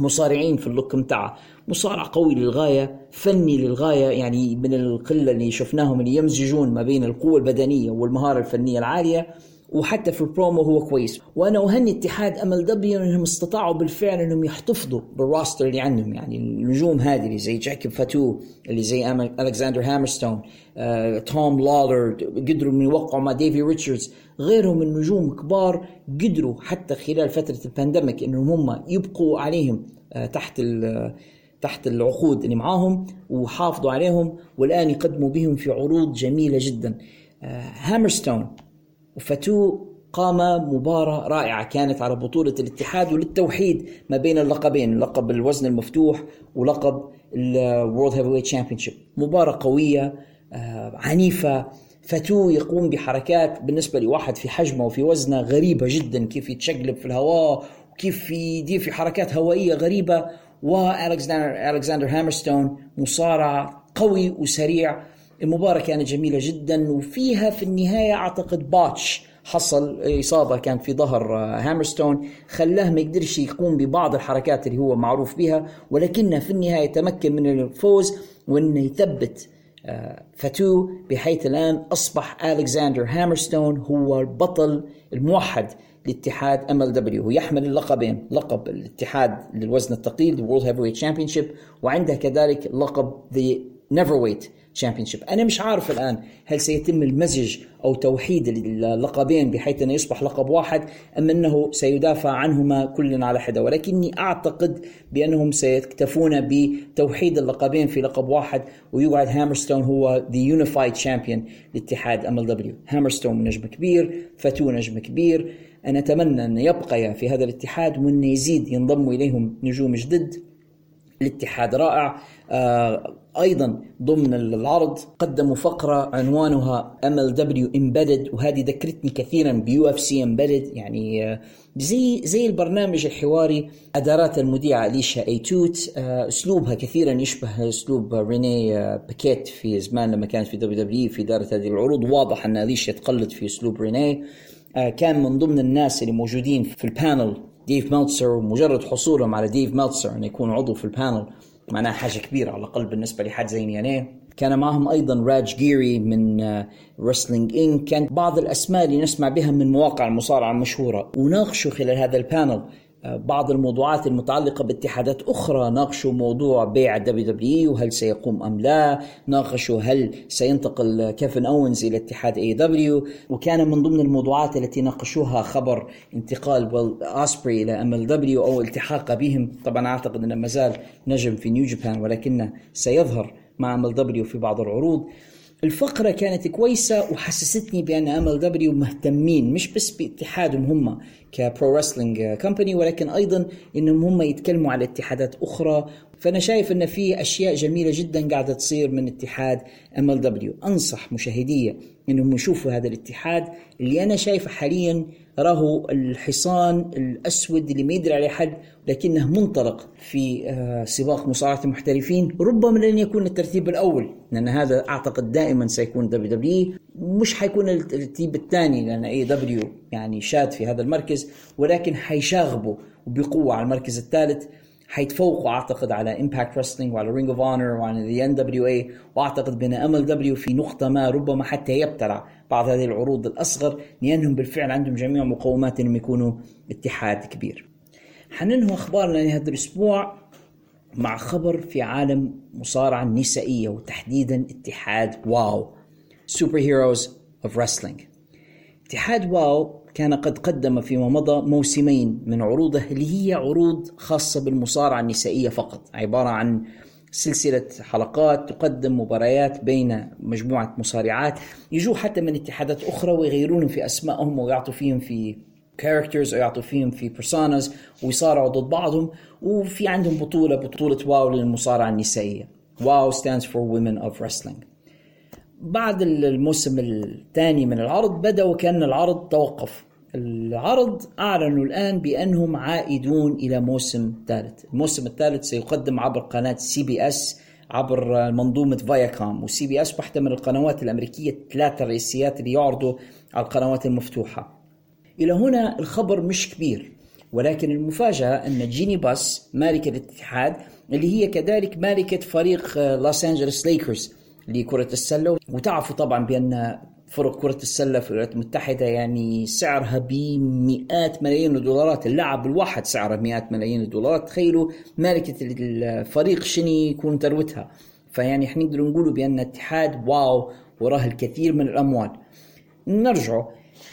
مصارعين في ال look متاعه مصارع قوي للغاية فني للغاية يعني من القلة اللي شفناهم اللي يمزجون ما بين القوة البدنية والمهارة الفنية العالية وحتى في البرومو هو كويس. وأنا أهني اتحاد MLW إنهم استطاعوا بالفعل إنهم يحتفظوا بال roster اللي عندهم يعني النجوم هذه اللي زي جيكوب فاتو اللي زي ألكساندر هامرستون آه، توم لولر قدروا من يوقعوا مع ديفي ريتشاردز. غيرهم من نجوم كبار قدروا حتى خلال فترة pandemic ال إنهم هم يبقوا عليهم آه، تحت تحت العقود اللي معاهم وحافظوا عليهم والآن يقدموا بهم في عروض جميلة جدا. هامرستون آه، وفتو قام مباراة رائعة كانت على بطولة الاتحاد وللتوحيد ما بين اللقبين لقب الوزن المفتوح ولقب ال world heavyweight مباراة قوية آه، عنيفة فتو يقوم بحركات بالنسبة لواحد في حجمه وفي وزنه غريبة جدا كيف يتشقلب في الهواء وكيف يدير في حركات هوائية غريبة. والكسندر ألكسندر هامرستون مصارع قوي وسريع. المباراة كانت جميلة جدا وفيها في النهاية أعتقد بوتش حصل إصابة كانت في ظهر هامرستون خلاه ما يقدرش يقوم ببعض الحركات اللي هو معروف بها ولكنه في النهاية تمكن من الفوز وأنه يثبت فتو بحيث الآن أصبح ألكسندر هامرستون هو البطل الموحد لاتحاد MLW. ويحمل اللقبين لقب الاتحاد للوزن الثقيل World Heavyweight Championship وعنده كذلك لقب The Neverweight Championship أنا مش عارف الآن هل سيتم المزج أو توحيد اللقبين بحيث انه يصبح لقب واحد أم أنه سيدافع عنهما كل على حدة. ولكني أعتقد بأنهم سيكتفون بتوحيد اللقبين في لقب واحد ويقعد هامرستون هو the unified champion لاتحاد MLW هامرستون نجم كبير فتو نجم كبير. أنا أتمنى أن يبقيا في هذا الاتحاد وأن يزيد ينضموا إليهم نجوم جدد. الاتحاد رائع. آه أيضا ضمن العرض قدموا فقرة عنوانها MLW Embedded وهذه ذكرتني كثيرا ب UFC Embedded يعني آه، زي زي البرنامج الحواري أدارات المذيعة اليشا اتوت آه، أسلوبها كثيرا يشبه أسلوب ريني آه، باكيت في زمان لما كانت في WWE في إدارة هذه العروض. واضح أن اليشا تقلد في أسلوب ريني. كان من ضمن الناس اللي موجودين في ال panel ديف ميلتسر ومجرد حصولهم على ديف ميلتسر انه يكون عضو في ال panel. معناها حاجة كبيرة على الأقل بالنسبة لحد زي نيانيه كان معهم أيضا راج جيري من Wrestling Inc كان بعض الأسماء اللي نسمع بها من مواقع المصارعة المشهورة. وناقشوا خلال هذا ال panel بعض الموضوعات المتعلقة باتحادات أخرى. ناقشوا موضوع بيع ال WWE وهل سيقوم أم لا. ناقشوا هل سينتقل كيفن أوينز إلى اتحاد AEW وكان من ضمن الموضوعات التي ناقشوها خبر انتقال أسبري إلى MLW أو التحاقه بهم. طبعا أعتقد أنه ما زال نجم في New Japan ولكنه سيظهر مع MLW في بعض العروض. الفقرة كانت كويسة وحسستني بأن MLW مهتمين مش بس باتحادهم هم ك pro wrestling company ولكن أيضا أنهم هم يتكلموا على اتحادات أخرى. فأنا شايف أن في أشياء جميلة جدا قاعدة تصير من اتحاد MLW. أنصح مشاهديا أنهم يشوفوا هذا الاتحاد اللي أنا شايفه حاليا راهو الحصان الأسود اللي ما يدري عليه حد لكنه منطلق في آه، سباق مصارعة المحترفين. ربما لن يكون الترتيب الأول لأن هذا أعتقد دائما سيكون WWE مش حيكون الترتيب الثاني لأن AEW يعني شاد في هذا المركز ولكن حيشاغبوا بقوة على المركز الثالث. حيتفوقوا أعتقد على Impact Wrestling وعلى Ring of Honor وعلى the NWA وأعتقد بان MLW في نقطة ما ربما حتى يبتلع بعض هذه العروض الأصغر لأنهم بالفعل عندهم جميع مقومات إنهم يكونوا اتحاد كبير. حننهي أخبارنا لهذا الأسبوع مع خبر في عالم مصارعة النسائيه وتحديدا اتحاد WOW Superheroes of Wrestling. اتحاد WOW كان قد قدم فيما مضى موسمين من عروضه اللي هي عروض خاصة بالمصارعة النسائية فقط عبارة عن سلسلة حلقات تقدم مباريات بين مجموعة مصارعات. يجوا حتى من اتحادات أخرى ويغيرونهم في أسمائهم ويعطوا فيهم في characters أو يعطوا فيهم في personas ويصارعوا ضد بعضهم. وفي عندهم بطولة بطولة WOW للمصارعة النسائية. WOW stands for women of wrestling. بعد الموسم الثاني من العرض بدأ وكأن العرض توقف. العرض أعلنوا الآن بأنهم عائدون إلى موسم ثالث. الموسم الثالث سيقدم عبر قناة CBS عبر منظومة Viacom و CBS واحدة من القنوات الأمريكية الثلاثة الرئيسيات اللي يعرضوا على القنوات المفتوحة. إلى هنا الخبر مش كبير ولكن المفاجأة أن جيني باس مالكة الاتحاد اللي هي كذلك مالكة فريق لوس أنجلوس ليكرز لكرة السلة وتعرفوا طبعا بأن فرق كرة السلة في الولايات المتحدة يعني سعرها بمئات ملايين الدولارات اللاعب الواحد سعره مئات ملايين الدولارات. تخيلوا مالكة الفريق شني يكون ثروتها. فيعني إحنا نقدر نقولوا بأن اتحاد WOW وراه الكثير من الأموال. نرجع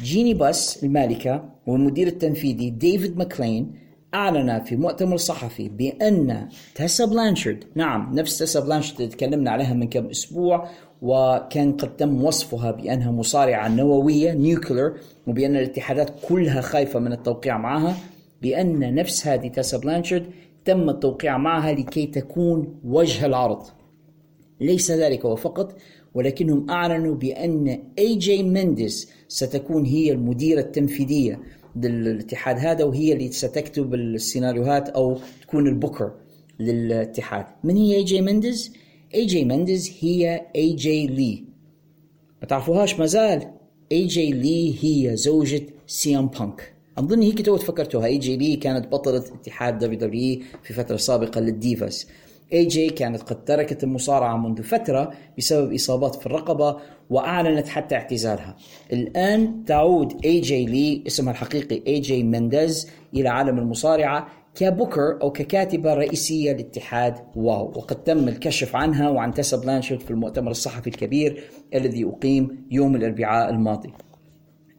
جيني باس المالكة والمدير التنفيذي ديفيد ماكلين أعلن في مؤتمر صحفي بأن تيسا بلانشارد نعم نفس تيسا بلانشارد اللي تكلمنا عليها من كم أسبوع وكان قد تم وصفها بأنها مصارعة نووية nuclear وبأن الاتحادات كلها خايفة من التوقيع معها بأن نفس هذه تيسا بلانشارد تم التوقيع معها لكي تكون وجه العرض. ليس ذلك وفقط ولكنهم أعلنوا بأن AJ Mendez ستكون هي المديرة التنفيذية. للاتحاد هذا وهي اللي ستكتب السيناريوهات أو تكون البوكر للاتحاد. من هي اي جي مينديز؟ اي جي مينديز هي اي جي لي ما تعرفوهاش مازال؟ اي جي لي هي زوجة سي ام بانك أظن هيك توا تفكرتوها. اي جي لي كانت بطلة اتحاد WWE في فترة سابقة لل Divas اي جي كانت قد تركت المصارعة منذ فترة بسبب إصابات في الرقبة وأعلنت حتى اعتزالها. الآن تعود اي جي لي اسمها الحقيقي اي جي مندز إلى عالم المصارعة كبوكر أو ككاتبة رئيسية لاتحاد WOW. وقد تم الكشف عنها وعن تيسا بلانشارد في المؤتمر الصحفي الكبير الذي أقيم يوم الأربعاء الماضي.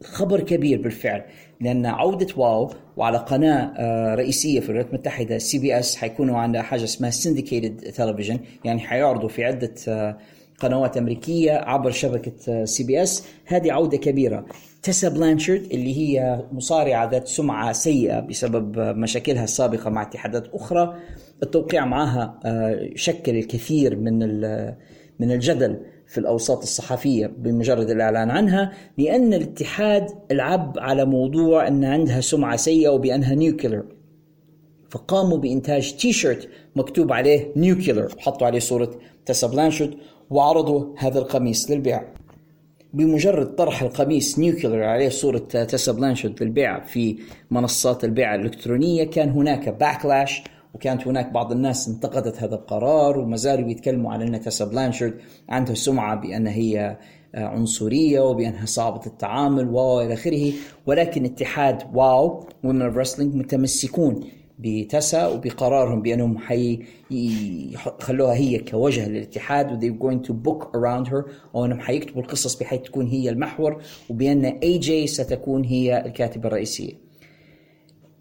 خبر كبير بالفعل. لأن عودة WOW وعلى قناة آه، رئيسية في الولايات المتحدة CBS حيكونوا عندها حاجة اسمها syndicated television يعني حيعرضوا في عدة آه، قنوات أمريكية عبر شبكة CBS هذه عودة كبيرة. تيسا بلانشارد اللي هي مصارعة ذات سمعة سيئة بسبب مشاكلها السابقة مع اتحادات أخرى. التوقيع معها آه، شكل الكثير من من الجدل. في الأوساط الصحفية بمجرد الإعلان عنها لأن الاتحاد لعب على موضوع أن عندها سمعة سيئة وبأنها nuclear فقاموا بإنتاج تي شيرت مكتوب عليه nuclear وحطوا عليه صورة تيسا بلانشارد وعرضوا هذا القميص للبيع. بمجرد طرح القميص nuclear عليه صورة تيسا بلانشارد للبيع في منصات البيع الإلكترونية كان هناك backlash وكانت هناك بعض الناس انتقدت هذا القرار وما زالوا يتكلموا على ان تيسا بلانشارد عندها سمعة بان هي آه، عنصرية وبأنها صعبة التعامل والى آخره ولكن اتحاد WOW Women of Wrestling متمسكون بتيسا وبقرارهم بأنهم حي يخلوها هي كوجه للاتحاد و they're going to book around her أو أنهم حيكتبوا القصص بحيث تكون هي المحور وبأن اي جي ستكون هي الكاتبة الرئيسية.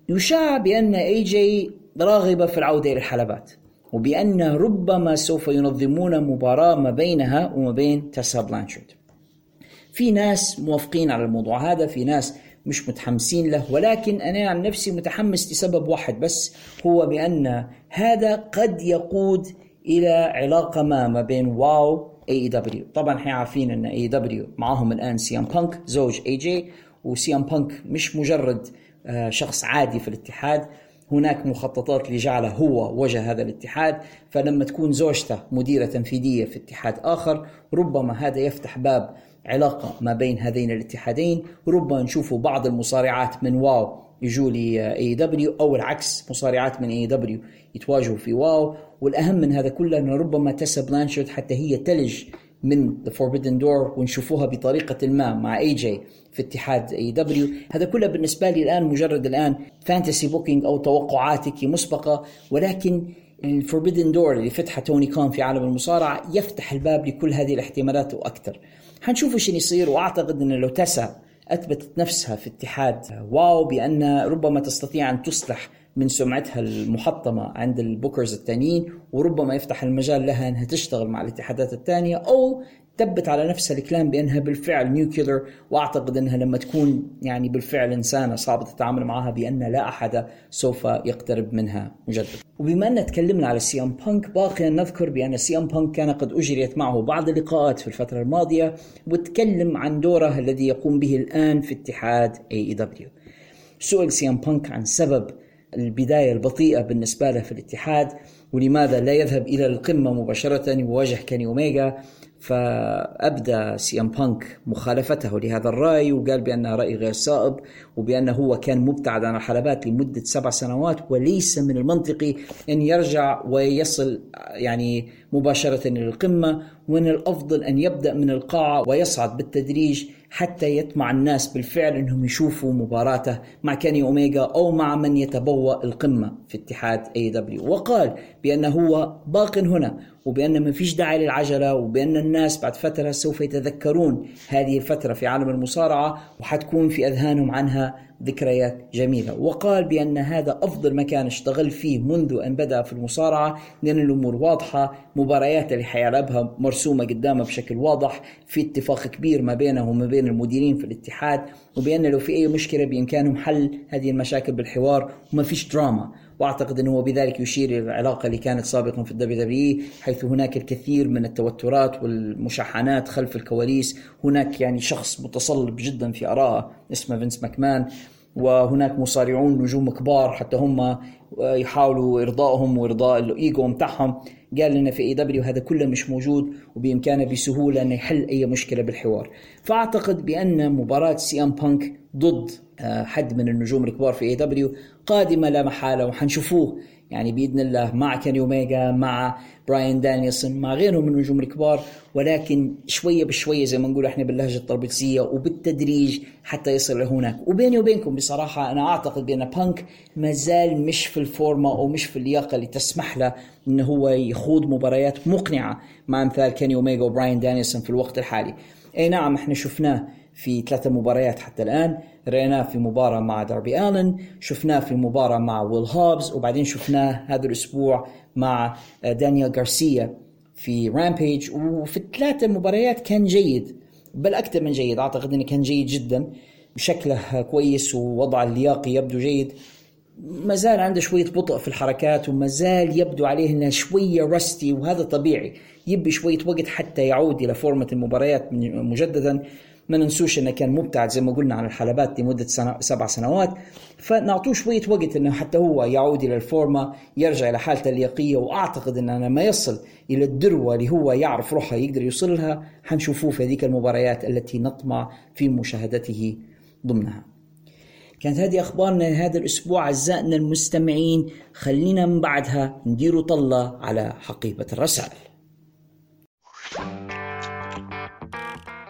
يشاع بأن اي جي راغبة في العودة إلى الحلبات. وبأن ربما سوف ينظمون مباراة ما بينها وما بين تيسا بلانشارد في ناس موافقين على الموضوع هذا في ناس مش متحمسين له ولكن أنا عن نفسي متحمس لسبب واحد بس هو بأن هذا قد يقود إلى علاقة ما ما بين واو اي دبليو طبعا إحنا عارفين أن AEW معاهم الآن سي ام بانك زوج اي جي وسي ام بانك مش مجرد آه، شخص عادي في الاتحاد. هناك مخططات لجعله هو وجه هذا الاتحاد فلما تكون زوجته مديرة تنفيذية في اتحاد آخر ربما هذا يفتح باب علاقة ما بين هذين الاتحادين ربما نشوفوا بعض المصارعات من واو يجوا لي اي دبليو أو العكس مصارعات من AEW يتواجهوا في WOW والأهم من هذا كله انه ربما تيسا بلانشارد حتى هي تلج من the forbidden door ونشوفوها بطريقة ما مع اي جي في اتحاد AEW هذا كله بالنسبة لي الآن مجرد الآن fantasy booking أو توقعات مسبقة ولكن ال forbidden door اللي فتحه توني كان في عالم المصارعة يفتح الباب لكل هذه الاحتمالات وأكثر. حنشوف إيش يصير وأعتقد انه لو تيسا أثبتت نفسها في اتحاد WOW بأن ربما تستطيع أن تصلح من سمعتها المحطمة عند ال bookers الثانيين وربما يفتح المجال لها أنها تشتغل مع الاتحادات الثانية أو تبت على نفسها الكلام بأنها بالفعل nuclear وأعتقد أنها لما تكون يعني بالفعل إنسانة صعبة التعامل معها بأن لا أحد سوف يقترب منها مجددا. وبما أن تكلمنا على سي ام بانك باقي أن نذكر بأن سي ام بانك كان قد أجريت معه بعض اللقاءات في الفترة الماضية وتكلم عن دوره الذي يقوم به الآن في اتحاد AEW سئل سي ام بانك عن سبب البداية البطيئة بالنسبة له في الاتحاد ولماذا لا يذهب إلى القمة مباشرة ويواجه كيني أوميجا فأبدى سي إم بانك مخالفته لهذا الرأي وقال بأنه رأي غير صائب وبأنه هو كان مبتعد عن الحلبات لمدة سبع سنوات وليس من المنطقي أن يرجع ويصل يعني مباشرة إلى القمة ومن الأفضل أن يبدأ من القاع ويصعد بالتدريج حتى يطمع الناس بالفعل إنهم يشوفوا مباراته مع كيني اوميجا أو مع من يتبوأ القمة في اتحاد AEW وقال بأنه هو باق هنا وبأن ما فيش داعي للعجلة وبأن الناس بعد فترة سوف يتذكرون هذه الفترة في عالم المصارعة وحتكون في أذهانهم عنها ذكريات جميلة. وقال بأن هذا أفضل مكان اشتغل فيه منذ أن بدأ في المصارعة لأن الأمور واضحة مباريات اللي حيلعبها مرسومة قدامه بشكل واضح في اتفاق كبير ما بينه وما بين المديرين في الاتحاد وبأن لو في أي مشكلة بإمكانهم حل هذه المشاكل بالحوار وما فيش دراما. وأعتقد إنه بذلك يشير إلى العلاقة اللي كانت سابقا في ال WWE حيث هناك الكثير من التوترات والمشاحنات خلف الكواليس. هناك يعني شخص متصلب جدا في ارائه اسمه فينس ماكمان وهناك مصارعون نجوم كبار حتى هم يحاولوا إرضائهم وإرضاء الإيجو بتاعهم. قال لنا في AEW هذا كله مش موجود وبإمكانه بسهولة إنه يحل أي مشكلة بالحوار. فأعتقد بأن مباراة سي أم بانك ضد آه، حد من النجوم الكبار في AEW قادمة لا محالة وحنشوفوه. يعني بإذن الله مع كيني اوميجا مع براين دانيلسون مع غيرهم من النجوم الكبار. ولكن شوية بشوية زي ما نقول إحنا باللهجة الطرابلسيه وبالتدريج حتى يصل لهناك وبيني وبينكم بصراحة أنا أعتقد بأن بانك ما زال مش في الفورمة أو مش في اللياقة اللي تسمح له انه هو يخوض مباريات مقنعة مع أمثال كاني اوميجا وبراين دانيلسون في الوقت الحالي. أي نعم إحنا شفناه في ثلاثة مباريات حتى الآن. رأيناه في مباراة مع داربي آلن شفناه في مباراة مع ويل هوبز وبعدين شفناه هذا الأسبوع مع دانيال غارسيا في Rampage. وفي الثلاثة مباريات كان جيد بل أكثر من جيد. أعتقد أنه كان جيد جدا. شكله كويس ووضع اللياقي يبدو جيد. ما زال عنده شوية بطء في الحركات وما زال يبدو عليه إنه شوية رستي وهذا طبيعي. يبي شوية وقت حتى يعود إلى فورمة المباريات مجددا. ما ننسوش إنه كان مبتعد زي ما قلنا عن الحلبات لمدة سنة سبع سنوات فنعطوه شوية وقت إنه حتى هو يعود إلى الفورمة يرجع إلى حالته اللياقيه وأعتقد انه لما يصل إلى الذروة اللي هو يعرف روحها يقدر يوصل لها حنشوفوه في هذيك المباريات التي نطمع في مشاهدته ضمنها. كانت هذه أخبارنا هذا الأسبوع أعزائنا المستمعين خلينا من بعدها نديروا طلة على حقيبة الرسائل.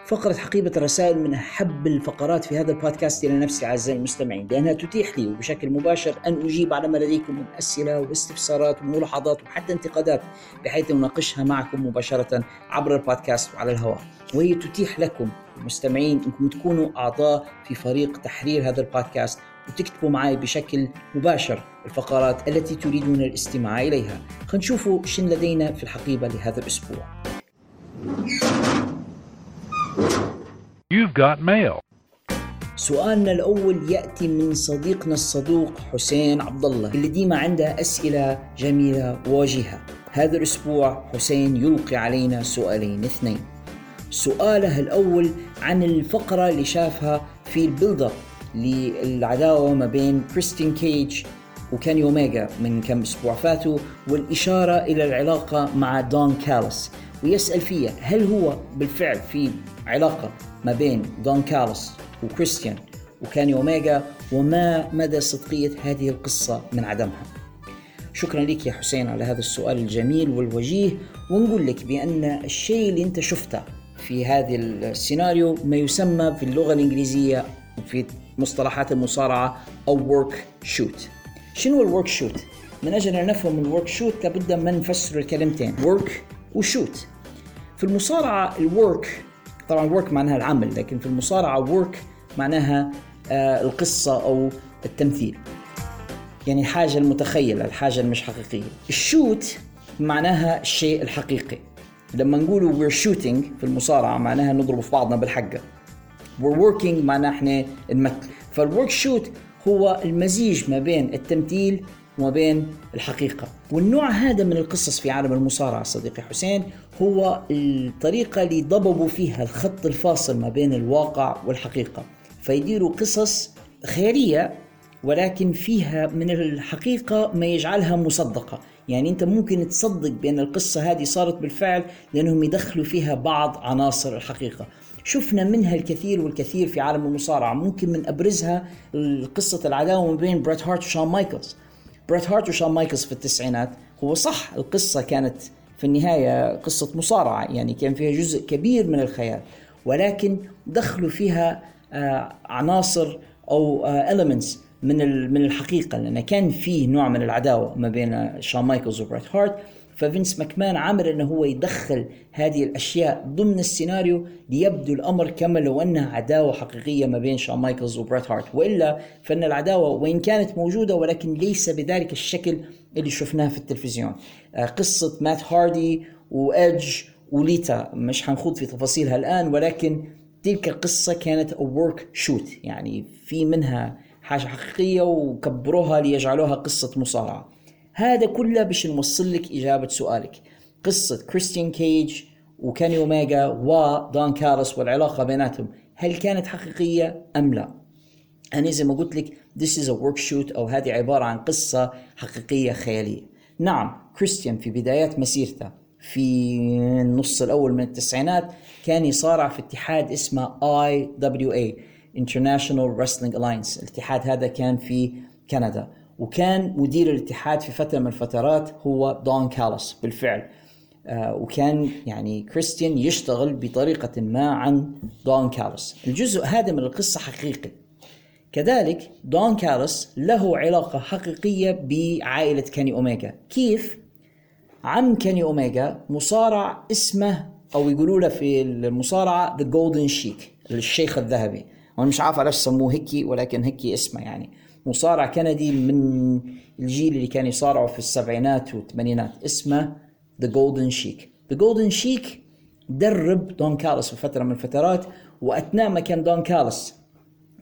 فقرة حقيبة الرسائل من أحب الفقرات في هذا البودكاست إلى نفسي أعزائي المستمعين لأنها تتيح لي وبشكل مباشر أن أجيب على ما لديكم من أسئلة واستفسارات وملاحظات وحتى انتقادات بحيث أناقشها معكم مباشرة عبر البودكاست وعلى الهواء. وهي تتيح لكم المستمعين أنكم تكونوا أعضاء في فريق تحرير هذا البودكاست وتكتبوا معي بشكل مباشر الفقرات التي تريدون الاستماع إليها. خلينا نشوفوا شن لدينا في الحقيبة لهذا الأسبوع. You've got mail. سؤالنا الأول يأتي من صديقنا الصدوق حسين عبد الله اللي ديما عنده أسئلة جميلة وواجهة هذا الأسبوع حسين يلقي علينا سؤالين اثنين. سؤاله الأول عن الفقرة اللي شافها في ال build للعداوة ما بين كريستيان كيج وكاني أوميجا من كم أسبوع فاتوا والإشارة إلى العلاقة مع دون كالس ويسأل فيها هل هو بالفعل في علاقة ما بين دون كالس وكريستيان وكاني أوميجا وما مدى صدقية هذه القصة من عدمها. شكرا لك يا حسين على هذا السؤال الجميل والوجيه ونقول لك بأن الشيء اللي أنت شفته في هذا السيناريو ما يسمى في اللغة الإنجليزية في مصطلحات المصارعة a work shoot شنو ال work shoot؟ من أجل أن نفهم ال work shoot لابد من نفسر الكلمتين work و shoot. في المصارعة ال work طبعا work معناها العمل لكن في المصارعة work معناها آه، القصة أو التمثيل. يعني الحاجة المتخيلة الحاجة المش حقيقية. ال shoot معناها الشيء الحقيقي. لما نقولوا we're shooting في المصارعة معناها نضرب في بعضنا بالحقة. we're working معناها إحنا نمثل. فال work shoot هو المزيج ما بين التمثيل وما بين الحقيقة. والنوع هذا من القصص في عالم المصارعة صديقي حسين هو الطريقة اللي ضببوا فيها الخط الفاصل ما بين الواقع والحقيقة. فيديروا قصص خيالية ولكن فيها من الحقيقة ما يجعلها مصدقة. يعني أنت ممكن تصدق بأن القصة هذه صارت بالفعل لأنهم يدخلوا فيها بعض عناصر الحقيقة. شفنا منها الكثير والكثير في عالم المصارعة. ممكن من أبرزها قصه العداوة ما بين بريت هارت وشون مايكلز. بريت هارت وشون مايكلز في التسعينات. هو صح القصة كانت في النهاية قصة مصارعة يعني كان فيها جزء كبير من الخيال ولكن دخلوا فيها آه، عناصر أو elements من من الحقيقة لأن كان في نوع من العداوة ما بين شون مايكلز وبريت هارت. ففينس ماكمان عامل إنه هو يدخل هذه الأشياء ضمن السيناريو ليبدو الأمر كما لو أنها عداوة حقيقية ما بين شون مايكلز وبريت هارت. وإلا فإن العداوة وإن كانت موجودة ولكن ليس بذلك الشكل اللي شفناه في التلفزيون. آه، قصة مات هاردي وايدج وليتا مش حنخوض في تفاصيلها الآن ولكن تلك القصة كانت work shoot يعني في منها حاجة حقيقية وكبروها ليجعلوها قصة مصارعة. هذا كله باش نوصل لك إجابة سؤالك قصة كريستيان كيج وكاني اوميجا ودون كالس والعلاقة بيناتهم هل كانت حقيقية أم لا؟ أنا زي ما قلت لك this is a work shoot أو هذه عبارة عن قصة حقيقية خيالية. نعم كريستيان في بدايات مسيرته في النص الأول من التسعينات كان يصارع في اتحاد اسمه IWA International Wrestling Alliance الاتحاد هذا كان في كندا وكان مدير الاتحاد في فترة من الفترات هو دون كالوس بالفعل. آه وكان يعني كريستيان يشتغل بطريقة ما عن دون كالوس. الجزء هذا من القصة حقيقي. كذلك دون كالوس له علاقة حقيقية بعائلة كاني اوميجا كيف؟ عم كاني اوميجا مصارع اسمه أو يقولوا له في المصارعة The Golden Sheik الشيخ الذهبي. وأنا مش عارف ليش سموه هيك ولكن هيك اسمه يعني. مصارع كندي من الجيل اللي كان يصارعوا في السبعينات والثمانينات. اسمه The Golden Sheik The Golden Sheik درب دون كالس في فترة من الفترات وأثناء ما كان دون كالس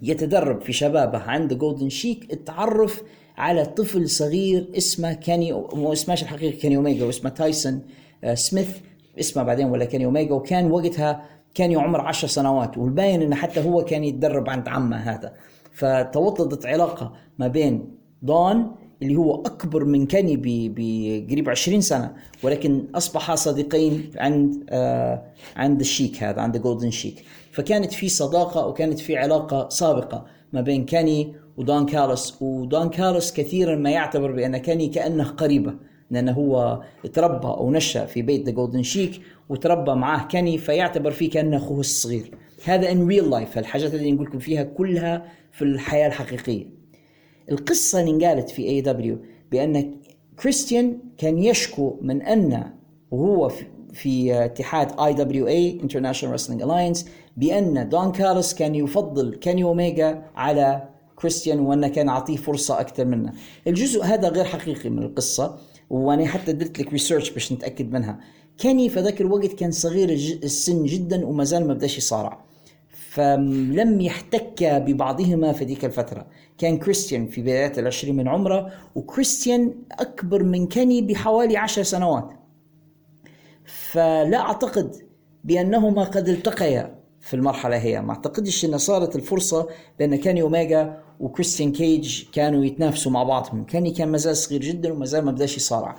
يتدرب في شبابه عند Golden Sheik اتعرف على طفل صغير اسمه كاني مو اسمه الحقيقي كاني اوميجا واسمه تايسون آه، سميث. اسمه بعدين ولا كاني اوميجا وكان وقتها كان عمر عشر سنوات والباين إنه حتى هو كان يتدرب عند عمه هذا. فتوطدت علاقة ما بين دون اللي هو أكبر من كاني بقريب 20 سنة ولكن اصبحا صديقين عند آه عند ال Sheik هذا عند Golden Sheik فكانت في صداقة وكانت في علاقة سابقة ما بين كاني ودون كالس ودون كالس كثيرا ما يعتبر بأن كاني كأنه قريبه لأنه هو تربى أو نشأ في بيت The Golden Sheik وتربى معاه كاني فيعتبر فيه كأنه أخوه الصغير. هذا in real life الحاجات اللي نقول لكم فيها كلها في الحياة الحقيقية. القصة اللي انقالت في AEW بأن كريستيان كان يشكو من أن وهو في اتحاد IWA International Wrestling Alliance بأن دون كالس كان يفضل كاني اوميجا على كريستيان وأنه كان يعطيه فرصة أكثر منه. الجزء هذا غير حقيقي من القصة وأنا حتى درت لك research باش نتأكد منها. كاني في ذاك الوقت كان صغير السن جدا وما زال ما بدأش يصارع. فلم يحتك ببعضهما في ذيك الفترة. كان كريستيان في بدايات العشرين من عمره وكريستيان أكبر من كاني بحوالي عشر سنوات. فلا أعتقد بأنهما قد التقيا في المرحلة هي. ما أعتقدش أن صارت الفرصة بأن كاني أوميجا وكريستيان كيج كانوا يتنافسوا مع بعضهم. كاني كان مازال صغير جدا ومازال ما بدأش يصارع.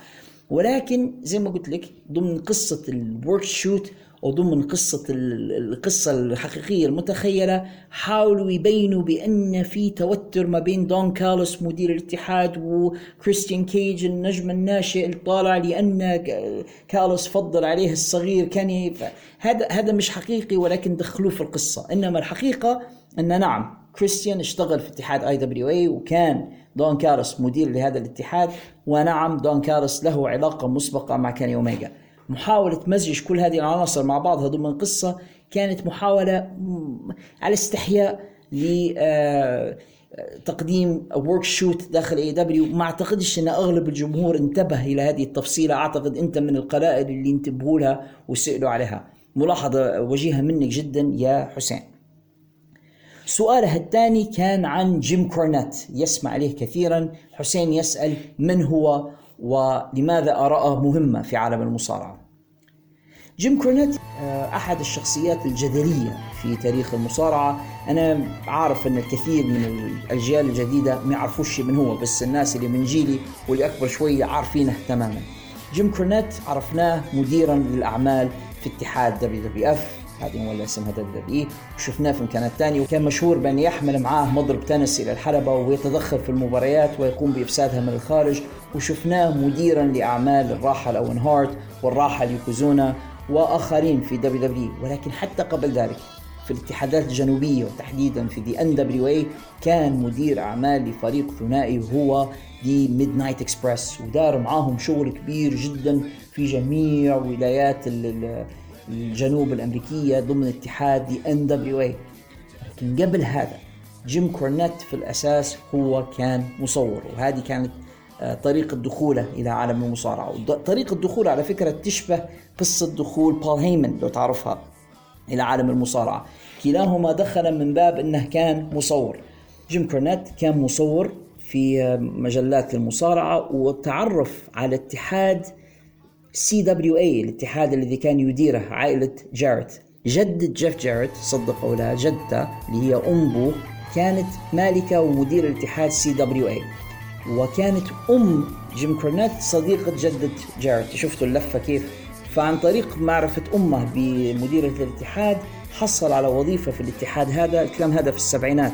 ولكن زي ما قلت لك ضمن قصة ال work shoot وضمن قصة القصة الحقيقية المتخيلة حاولوا يبينوا بأن في توتر ما بين دون كالس مدير الاتحاد وكريستيان كيج النجم الناشئ الطالع لأن كارلوس فضل عليه الصغير. كان هذا هذا مش حقيقي ولكن دخلوه في القصة. إنما الحقيقة أن نعم كريستيان اشتغل في اتحاد IWA وكان دون كاليس مدير لهذا الاتحاد ونعم دون كاليس له علاقة مسبقة مع كيني اوميجا محاولة مزج كل هذه العناصر مع بعضها ضمن قصة كانت محاولة على استحياء ل آه، تقديم worked shoot داخل AEW ما أعتقدش إن أغلب الجمهور انتبه إلى هذه التفصيلة. أعتقد أنت من القلائل اللي انتبهوا لها وسالوا عليها. ملاحظة وجيهة منك جدا يا حسين. سؤالها الثاني كان عن جيم كورنيت. يسمع عليه كثيرا. حسين يسأل من هو؟ ولماذا آراءه مهمة في عالم المصارعة. جيم كورنيت آه، أحد الشخصيات الجدلية في تاريخ المصارعة. أنا عارف أن الكثير من الأجيال الجديدة ما يعرفوش من هو بس الناس اللي من جيلي واللي أكبر شوية عارفينه تماما. جيم كورنيت عرفناه مديرا للأعمال في اتحاد WWF. هذه ولا اسمها WWE وشفناه في مكانات ثانية وكان مشهور بأن يحمل معاه مضرب تنس إلى الحلبة ويتدخل في المباريات ويقوم بإفسادها من الخارج. وشفناه مديرا لأعمال الراحل أوين هارت والراحل يوكوزونا وآخرين في WWE ولكن حتى قبل ذلك في الاتحادات الجنوبية وتحديدا في the NWA كان مدير أعمال لفريق ثنائي وهو The Midnight Express. ودار معاهم شغل كبير جدا في جميع ولايات الجنوب الأمريكية ضمن اتحاد the NWA لكن قبل هذا جيم كورنيت في الأساس هو كان مصور وهذه كانت آه، طريقة دخوله إلى عالم المصارعة. طريقة دخوله على فكرة تشبه قصة دخول بول هيمن لو تعرفها إلى عالم المصارعة. كلاهما دخل من باب أنه كان مصور. جيم كورنيت كان مصور في آه، مجلات المصارعة وتعرف على اتحاد CWA الاتحاد الذي كان يديره عائلة جاريت. جدة جيف جاريت صدق أو لا جدته اللي هي أم بوه كانت مالكة ومدير الاتحاد CWA وكانت أم جيم كورنيت صديقة جدة جاريت. شفتوا اللفة كيف؟ فعن طريق معرفة أمه بمديرة الاتحاد حصل على وظيفة في الاتحاد هذا الكلام هذا في السبعينات.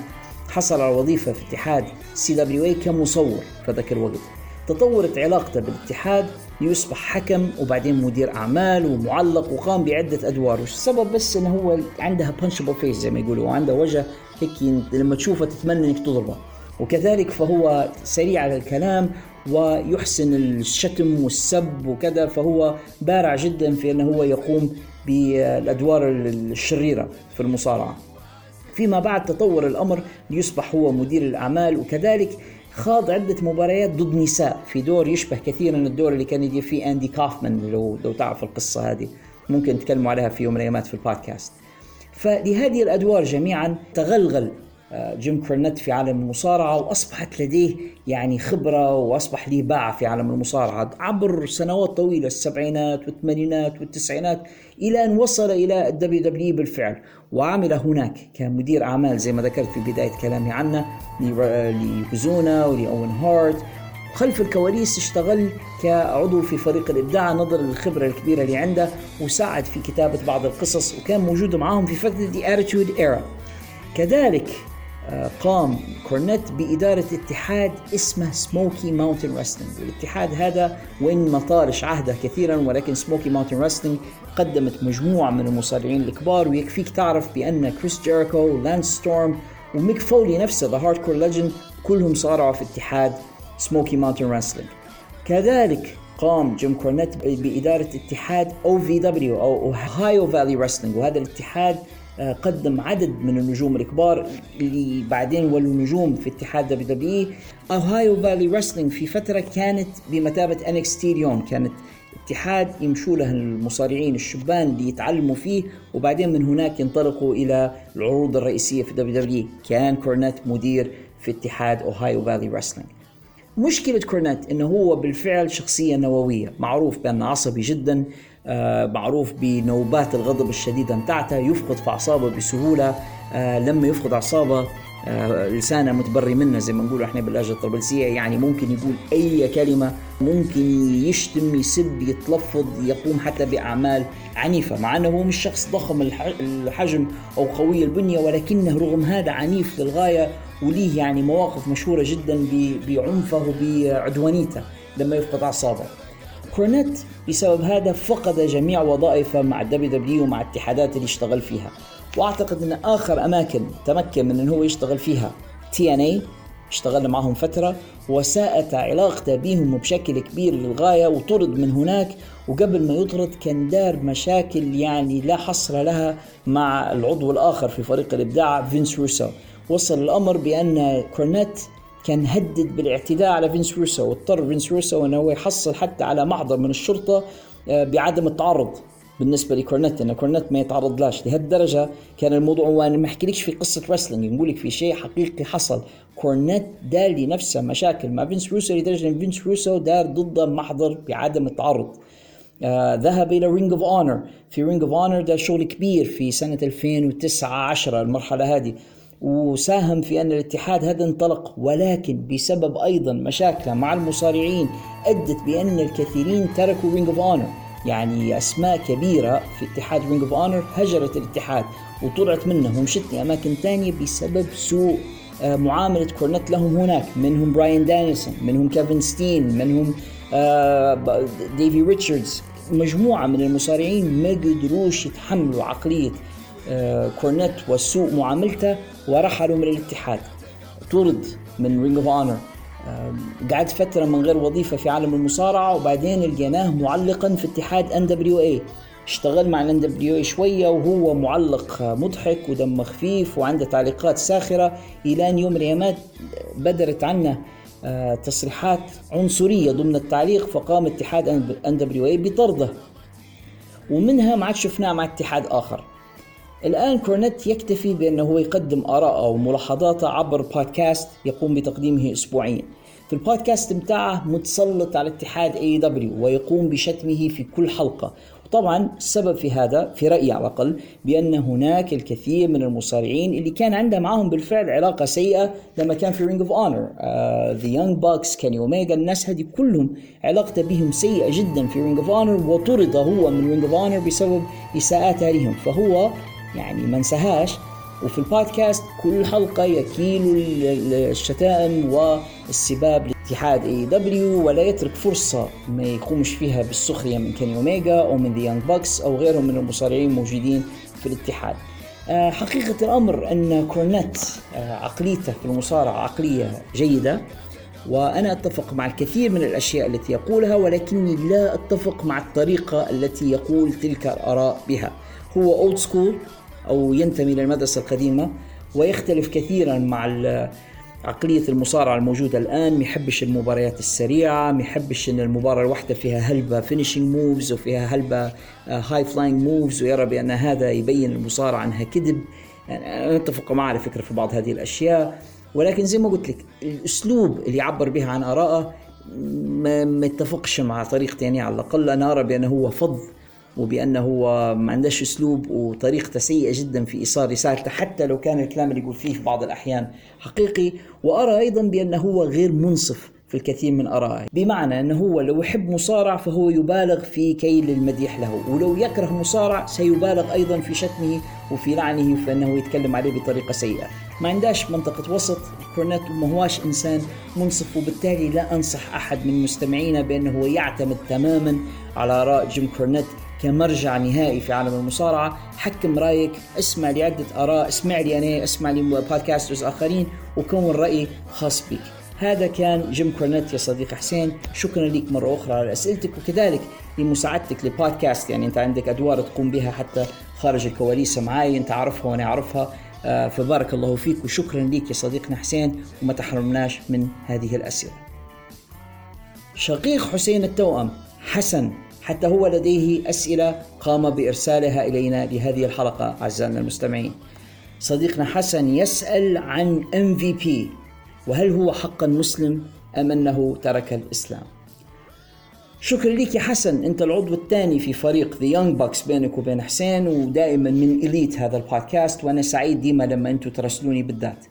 حصل على وظيفة في اتحاد CWA كمصور في ذاك الوقت. تطورت علاقته بالاتحاد ليصبح حكم وبعدين مدير أعمال ومعلق وقام بعدة أدوار. والسبب بس إنه هو عندها punchable face زي ما يقولوا وعنده وجه هيك لما تشوفه تتمنى إنك تضربه. وكذلك فهو سريع على الكلام ويحسن الشتم والسب وكذا فهو بارع جدا في إنه هو يقوم بالأدوار الشريرة في المصارعة. فيما بعد تطور الأمر ليصبح هو مدير الأعمال وكذلك خاض عدة مباريات ضد نساء. في دور يشبه كثيرا الدور اللي كان يدير فيه أندي كوفمان لو, لو تعرف القصة هذه. ممكن نتكلموا عليها في يوم من الأيامات في البودكاست. فلهذه الأدوار جميعا تغلغل آه، جيم كورنيت في عالم المصارعة وأصبحت لديه يعني خبرة وأصبح له باع في عالم المصارعة. عبر سنوات طويلة السبعينات والثمانينات والتسعينات إلى أن وصل إلى ال WWE بالفعل. وعمل هناك كمدير أعمال زي ما ذكرت في بداية كلامي عنه ليوكوزونا ولأوين هارت. خلف الكواليس اشتغل كعضو في فريق الإبداع نظرا للخبرة الكبيرة اللي عنده وساعد في كتابة بعض القصص وكان موجود معهم في فترة the Attitude Era كذلك قام كورنيت بإدارة اتحاد اسمه Smoky Mountain Wrestling والاتحاد هذا وإن ما عهده كثيرا ولكن Smoky Mountain Wrestling قدمت مجموعة من المصارعين الكبار ويكفيك تعرف بأن كريس جيريكو لانس ستورم وميك فولي نفسه the hardcore legend كلهم صارعوا في اتحاد Smoky Mountain Wrestling كذلك قام جيم كورنيت بإدارة اتحاد OVW أو Ohio Valley Wrestling وهذا الاتحاد آه، قدم عدد من النجوم الكبار اللي بعدين ولوا نجوم في اتحاد WWE Ohio Valley Wrestling في فترة كانت بمثابة NXT اليوم كانت اتحاد يمشوا له المصارعين الشبان اللي يتعلموا فيه وبعدين من هناك ينطلقوا إلى العروض الرئيسية في WWE كان كورنيت مدير في اتحاد Ohio Valley Wrestling. مشكلة كورنيت إنه هو بالفعل شخصية نووية معروف بأنه عصبي جدا آه، معروف بنوبات الغضب الشديدة متاعته يفقد في أعصابه بسهولة آه، لما يفقد أعصابه آه، لسانه متبري منه زي ما نقول إحنا باللهجه الطرابلسيه يعني ممكن يقول أي كلمة ممكن يشتم يسب يتلفظ يقوم حتى بأعمال عنيفة مع إنه هو مش شخص ضخم الحجم أو قوي البنية ولكنه رغم هذا عنيف للغاية وليه يعني مواقف مشهورة جدا بعنفه وبعدوانيته لما يفقد اعصابه كورنيت بسبب هذا فقد جميع وظائفه مع ال WWE ومع الاتحادات اللي اشتغل فيها. وأعتقد إن آخر أماكن تمكن من انه هو يشتغل فيها TNA اشتغل معهم فترة وساءت علاقته بهم بشكل كبير للغاية وطرد من هناك وقبل ما يطرد كان دار مشاكل يعني لا حصر لها مع العضو الآخر في فريق الإبداع فينس روسو. وصل الأمر بأن كورنيت كان هدد بالاعتداء على فينس روسو واضطر فينس روسو انه هو يحصل حتى على محضر من الشرطة آه، بعدم التعرض. بالنسبة لكورنيت ان كورنيت ما يتعرضلاش لهالدرجة. كان الموضوع وأنا ما أحكيلكش في قصة wrestling نقول لك في شيء حقيقي حصل. كورنيت دار لنفسه مشاكل مع فينس روسو لدرجة إن فينس روسو دار ضده محضر بعدم التعرض. آه ذهب إلى Ring of Honor في Ring of Honor دار شغل كبير في سنة 2009 10 المرحلة هذه. وساهم في أن الاتحاد هذا انطلق ولكن بسبب أيضا مشاكله مع المصارعين أدت بأن الكثيرين تركوا Ring of Honor يعني أسماء كبيرة في اتحاد Ring of Honor هجرت الاتحاد وطلعت منه ومشت لاماكن ثانية بسبب سوء آه، معاملة كورنت لهم هناك منهم براين دانيلسون منهم كيفن ستين منهم آه، ديفي ريتشاردز مجموعة من المصارعين ما قدروش يتحملوا عقلية آه، كورنت وسوء معاملته ورحلوا من الاتحاد. طرد من Ring of Honor قعد فترة من غير وظيفة في عالم المصارعة وبعدين لقيناه معلقا في اتحاد NWA اشتغل مع ال NWA شوية وهو معلق مضحك ودمه خفيف وعنده تعليقات ساخرة. إلى أن يوم من الأيامات بدرت عنه آه، تصريحات عنصرية ضمن التعليق فقام اتحاد NWA بطرده. ومنها ما عاد شفناه مع اتحاد آخر. الآن كورنيت يكتفي بأنه هو يقدم آراءه وملاحظاته عبر بودكاست يقوم بتقديمه أسبوعيا. في البودكاست متاعه متسلط على اتحاد AEW ويقوم بشتمه في كل حلقة. طبعا السبب في هذا في رأيي على الأقل بأن هناك الكثير من المصارعين اللي كان عنده معهم بالفعل علاقة سيئة لما كان في Ring of Honor The Young Bucks كيني اوميجا الناس هذه كلهم علاقته بهم سيئة جدا في Ring of Honor وطرد هو من Ring of Honor بسبب إساءات عليهم فهو يعني ما نساهاش وفي البودكاست كل حلقة يكيل الشتائم والسباب لاتحاد AEW ولا يترك فرصة ما يقومش فيها بالسخرية من كيني اوميجا أو من The Young Bucks أو غيرهم من المصارعين الموجودين في الاتحاد. آه، حقيقة الأمر أن كورنيت آه، عقليته في المصارعة عقلية جيدة وأنا أتفق مع الكثير من الأشياء التي يقولها ولكني لا أتفق مع الطريقة التي يقول تلك الآراء بها هو old school أو ينتمي للمدرسة القديمة ويختلف كثيرا مع عقلية المصارعة الموجودة الآن. ما يحبش المباريات السريعة ما يحبش أن المباراة الواحدة فيها هلبة finishing moves وفيها هلبة high flying moves ويرى بأن هذا يبين المصارعة أنها كذب. يعني أتفق معه على فكرة في بعض هذه الأشياء. ولكن زي ما قلت لك الأسلوب اللي يعبر به عن آرائه ما يتفقش مع طريقتي يعني على الأقل. أنا أرى بأنه هو فظ وبأنه هو ما عندهش أسلوب وطريقته سيئة جدا في إيصال رسالته حتى لو كان الكلام اللي يقول فيه في بعض الأحيان حقيقي. وأرى أيضا بأنه هو غير منصف في الكثير من آرائه بمعنى أنه هو لو يحب مصارع فهو يبالغ في كيل المديح له ولو يكره مصارع سيبالغ أيضا في شتمه ولكنه فإنه يتكلم عليه بطريقة سيئة. ما عندهاش منطقة وسط كورنيت وما هواش إنسان منصف وبالتالي لا أنصح أحد من مستمعينا بأنه هو يعتمد تماما على آراء جيم كورنيت كمرجع نهائي في عالم المصارعة. حكم رأيك اسمع لعدة آراء اسمع لي أنا اسمع لي podcasters آخرين وكون رأي خاص بك هذا كان جيم كورنيت يا صديقي حسين. شكرا لك مرة أخرى على أسئلتك وكذلك لمساعدتك لبودكاست يعني أنت عندك أدوار تقوم بها حتى خارج الكواليس معي أنت عارفها وأنا أعرفها. آه، فبارك الله فيك وشكرا لك يا صديقنا حسين وما تحرمناش من هذه الأسئلة. شقيق حسين التوأم حسن. حتى هو لديه أسئلة قام بإرسالها إلينا لهذه الحلقة أعزائنا المستمعين. صديقنا حسن يسأل عن MVP وهل هو حقا مسلم أم أنه ترك الإسلام؟ شكرا لك يا حسن أنت العضو الثاني في فريق The Young Bucks بينك وبين حسين ودائما من elite هذا البودكاست وأنا سعيد ديما لما أنتم ترسلوني بالذات.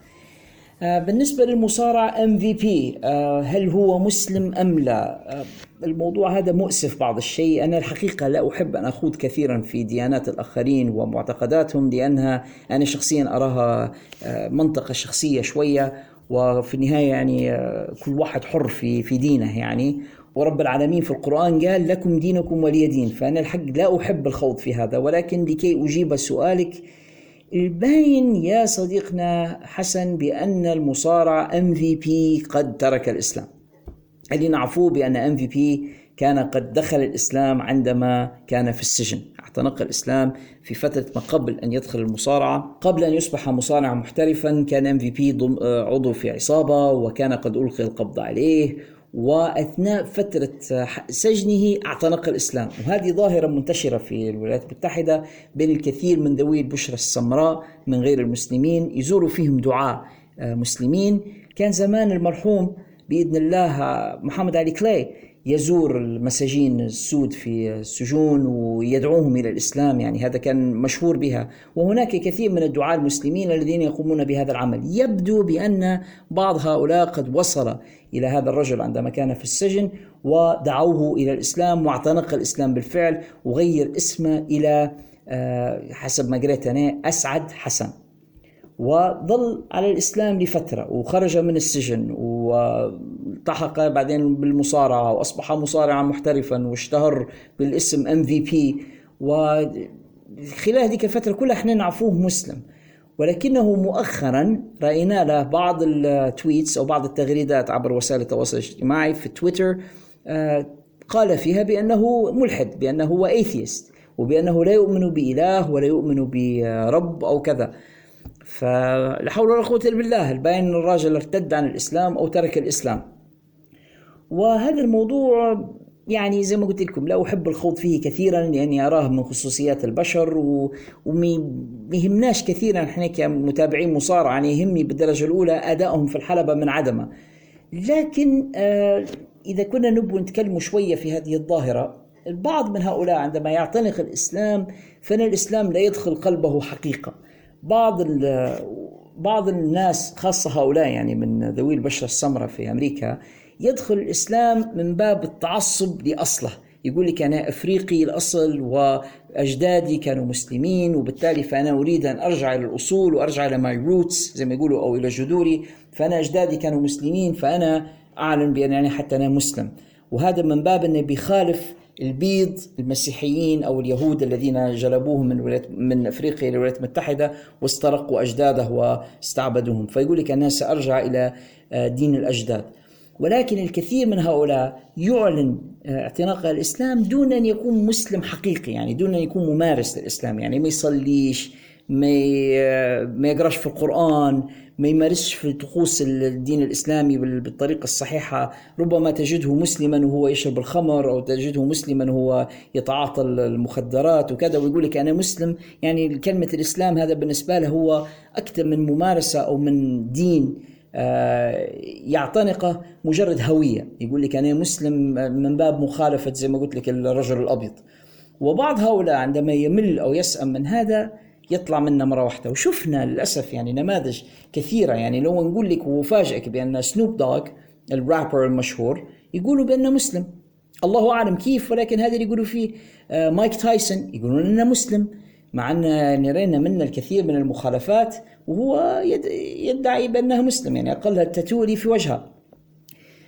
بالنسبة للمصارع MVP هل هو مسلم أم لا؟ آه، الموضوع هذا مؤسف بعض الشيء. أنا الحقيقة لا أحب أن أخوض كثيرا في ديانات الآخرين ومعتقداتهم لأنها أنا شخصيا أراها آه، منطقة شخصية شوية وفي النهاية يعني كل واحد حر في في دينه يعني. ورب العالمين في القرآن قال لكم دينكم ولي دين. فأنا الحق لا أحب الخوض في هذا ولكن لكي أجيب سؤالك الباين يا صديقنا حسن بأن المصارع MVP قد ترك الإسلام. اللي نعرفوه بأن MVP كان قد دخل الإسلام عندما كان في السجن. اعتنق الإسلام في فترة ما قبل أن يدخل المصارعة. قبل أن يصبح مصارعا محترفا كان MVP عضو في عصابة وكان قد ألقي القبض عليه واثناء فترة سجنه اعتنق الإسلام. وهذه ظاهرة منتشرة في الولايات المتحدة بين الكثير من ذوي البشرة السمراء من غير المسلمين يزوروا فيهم دعاة آه، مسلمين. كان زمان المرحوم بإذن الله محمد علي كلاي يزور المساجين السود في السجون ويدعوهم إلى الإسلام يعني هذا كان مشهور بها. وهناك كثير من الدعاة المسلمين الذين يقومون بهذا العمل. يبدو بأن بعض هؤلاء قد وصل إلى هذا الرجل عندما كان في السجن ودعوه إلى الإسلام واعتنق الإسلام بالفعل وغير اسمه إلى آه، حسب ما قريت أنا أسعد حسن. وظل على الإسلام لفترة وخرج من السجن والتحق بعدين بالمصارعة وأصبح مصارعا محترفا واشتهر بالاسم MVP وخلال هذيك الفترة كلها إحنا نعرفوه مسلم. ولكنه مؤخرا رأينا له بعض ال tweets أو بعض التغريدات عبر وسائل التواصل الاجتماعي في تويتر آه، قال فيها بأنه ملحد بأنه هو atheist وبأنه لا يؤمن بإله ولا يؤمن برب أو كذا. فلا حول ولا قوة إلا بالله الباين الراجل ارتد عن الإسلام أو ترك الإسلام. وهذا الموضوع يعني زي ما قلت لكم لا أحب الخوض فيه كثيرا لأني أراه من خصوصيات البشر وما يهمناش كثيرا إحنا كمتابعين مصارعة يعني يهمني بالدرجة الأولى أدائهم في الحلبة من عدمة. لكن آه إذا كنا نبغى نتكلم شوية في هذه الظاهرة البعض من هؤلاء عندما يعتنق الإسلام فإن الإسلام لا يدخل قلبه حقيقة. بعض بعض الناس خاصة هؤلاء يعني من ذوي البشرة السمراء في أمريكا يدخل الإسلام من باب التعصب لأصله. يقول لك أنا أفريقي الأصل وأجدادي كانوا مسلمين وبالتالي فأنا أريد أن أرجع إلى الأصول وأرجع إلى my roots زي ما يقولوا أو إلى جذوري. فأنا أجدادي كانوا مسلمين فأنا أعلن بأن يعني حتى أنا مسلم. وهذا من باب أنه بيخالف البيض المسيحيين أو اليهود الذين جلبوهم من من أفريقيا إلى الولايات المتحدة واسترقوا أجداده واستعبدوهم. فيقول لك أنا سأرجع إلى آه، دين الأجداد. ولكن الكثير من هؤلاء يعلن آه، اعتناق الإسلام دون أن يكون مسلم حقيقي يعني دون أن يكون ممارس للإسلام يعني ما يصليش ما آه، ما يقراش في القرآن ما يمارسش في طقوس الدين الإسلامي بالطريقة الصحيحة. ربما تجده مسلما وهو يشرب الخمر أو تجده مسلما وهو يتعاطى المخدرات وكذا ويقول لك أنا مسلم. يعني كلمة الإسلام هذا بالنسبة له هو أكثر من ممارسة أو من دين آه، يعتنقه مجرد هوية. يقول لك أنا مسلم من باب مخالفة زي ما قلت لك الرجل الأبيض. وبعض هؤلاء عندما يمل أو يسأم من هذا يطلع منا مرة واحدة. وشفنا للأسف يعني نماذج كثيرة. يعني لو نقول لك وفاجئك بأن سنوب دوغ الرابر المشهور يقولوا بأنه مسلم. الله أعلم كيف ولكن هذا اللي يقولوا فيه آه، مايك تايسون يقولون إنه مسلم مع أن رينا منا الكثير من المخالفات وهو يدعي بأنه مسلم. يعني اقلها التاتو في وجهه.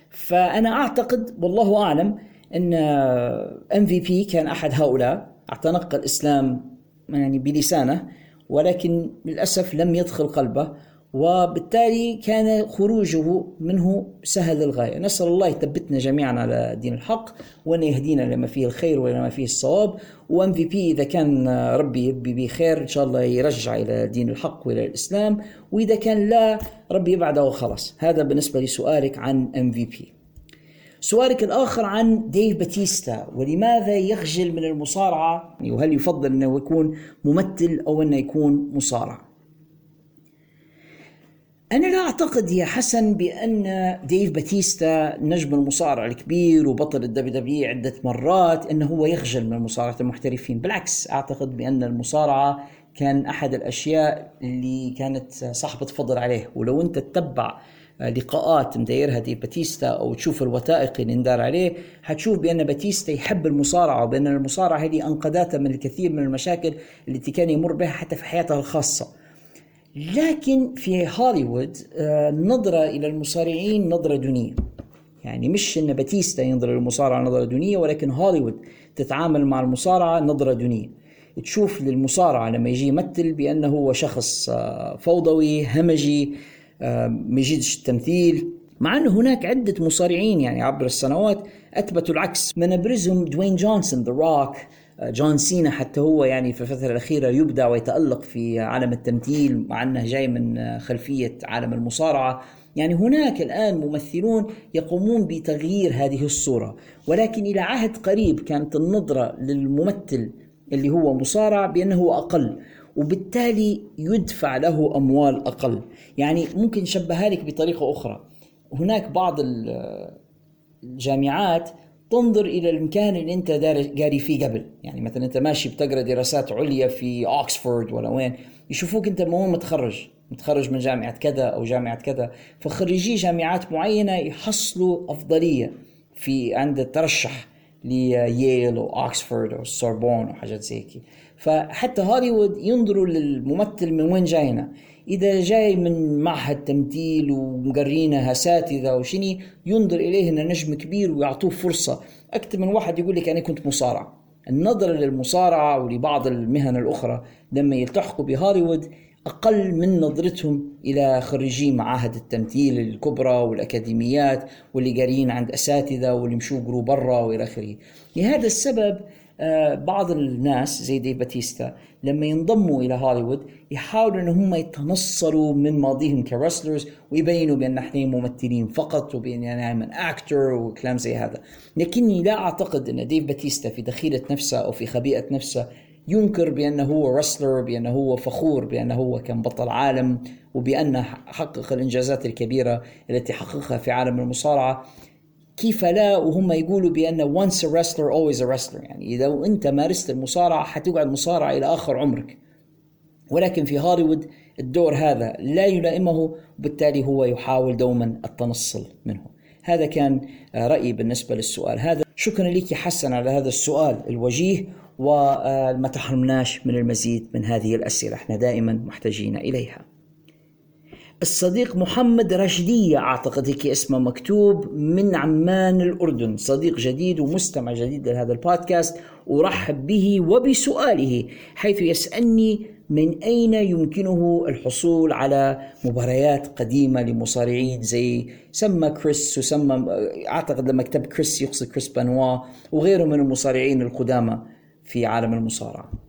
فأنا أعتقد والله أعلم إن ام في بي كان أحد هؤلاء. اعتنق الاسلام يعني بلسانه ولكن للأسف لم يدخل قلبه وبالتالي كان خروجه منه سهل للغاية نسأل الله يثبتنا جميعا على دين الحق وأن يهدينا لما فيه الخير ولما فيه الصواب و MVP إذا كان ربي يبي به خير إن شاء الله يرجع إلى دين الحق وإلى الإسلام وإذا كان لا ربي يبعده وخلاص. هذا بالنسبة لسؤالك عن MVP سؤالك الآخر عن ديف باتيستا ولماذا يخجل من المصارعة؟ وهل يفضل أنه يكون ممثل أو أنه يكون مصارع؟ أنا لا أعتقد يا حسن بأن ديف باتيستا نجم المصارع الكبير وبطل ال WWE عدة مرات أنه هو يخجل من مصارعة المحترفين. بالعكس أعتقد بأن المصارعة كان أحد الأشياء اللي كانت صاحبة فضل عليه. ولو أنت تتبع لقاءات مدايرها ديف باتيستا أو تشوف الوثائق اللي ندار عليه حتشوف بأن باتيستا يحب المصارعة وبأن المصارعة هذه أنقذته من الكثير من المشاكل التي كان يمر بها حتى في حياته الخاصة. لكن في هوليوود آه، نظرة إلى المصارعين نظرة دونية. يعني مش إن باتيستا ينظر للمصارعه نظرة دونية ولكن هوليوود تتعامل مع المصارعة نظرة دونية. تشوف للمصارعة لما يجي يمثل بأنه هو شخص آه، فوضوي همجي ما يجيدش التمثيل مع أن هناك عدة مصارعين يعني عبر السنوات أثبتوا العكس. من أبرزهم دوين جونسون ذا روك جون سينا حتى هو يعني في الفترة الأخيرة يبدع ويتألق في عالم التمثيل مع أنه جاي من خلفية عالم المصارعة. يعني هناك الآن ممثلون يقومون بتغيير هذه الصورة. ولكن إلى عهد قريب كانت النظرة للممثل اللي هو مصارع بأنه أقل. وبالتالي يدفع له أموال أقل. يعني ممكن نشبهها لك بطريقة أخرى. هناك بعض الجامعات تنظر إلى المكان اللي أنت قاري فيه قبل. يعني مثلا أنت ماشي بتقرأ دراسات عليا في اوكسفورد ولا وين يشوفوك أنت مو متخرج. متخرج من جامعة كذا أو جامعة كذا. خريجي جامعات معينة يحصلوا أفضلية في عند الترشح ل ييل واوكسفورد أو سوربون وحاجات زي فحتى هوليوود ينظروا للممثل من وين جاي. إذا جاي من معهد تمثيل ومقرينه اساتذه وشني ينظر إليه إنه نجم كبير ويعطوه فرصة. أكثر من واحد يقول لك أنا كنت مصارع. النظرة للمصارعة ولبعض المهن الأخرى لما يلتحقوا بهوليوود أقل من نظرتهم إلى خريجي معاهد التمثيل الكبرى والأكاديميات واللي قاريين عند أساتذة واللي مشوا برا وإلى آخره. لهذا السبب بعض الناس زي ديف باتيستا لما ينضموا إلى هوليوود يحاولوا إن هم يتنصلوا من ماضيهم ك wrestlers ويبينوا بأن إحنا ممثلين فقط وبأن أنا an actor وكلام زي هذا. لكني لا أعتقد إن ديف باتيستا في دخيلة نفسه أو في خبيئة نفسه ينكر بأنه هو رسلر بأنه هو فخور بأنه هو كان بطل عالم وبأنه حقق الإنجازات الكبيرة التي حققها في عالم المصارعة. كيف لا؟ وهم يقولوا بأن once a wrestler always a wrestler. يعني إذا أنت مارست المصارعة حتقعد مصارعة إلى آخر عمرك. ولكن في هوليوود الدور هذا لا يلائمه وبالتالي هو يحاول دوما التنصل منه. هذا كان رأيي بالنسبة للسؤال هذا. شكرا لك يا حسن على هذا السؤال الوجيه وما تحرمناش من المزيد من هذه الأسئلة. إحنا دائما محتاجين إليها. الصديق محمد رشدية أعتقد هيك اسمه مكتوب من عمان الأردن. صديق جديد ومستمع جديد لهذا البودكاست أرحب به وبسؤاله حيث يسألني من أين يمكنه الحصول على مباريات قديمة لمصارعين زي سمى كريس وسمى أعتقد لما كتب كريس يقصد كريس بنوا وغيره من المصارعين القدامى في عالم المصارعة.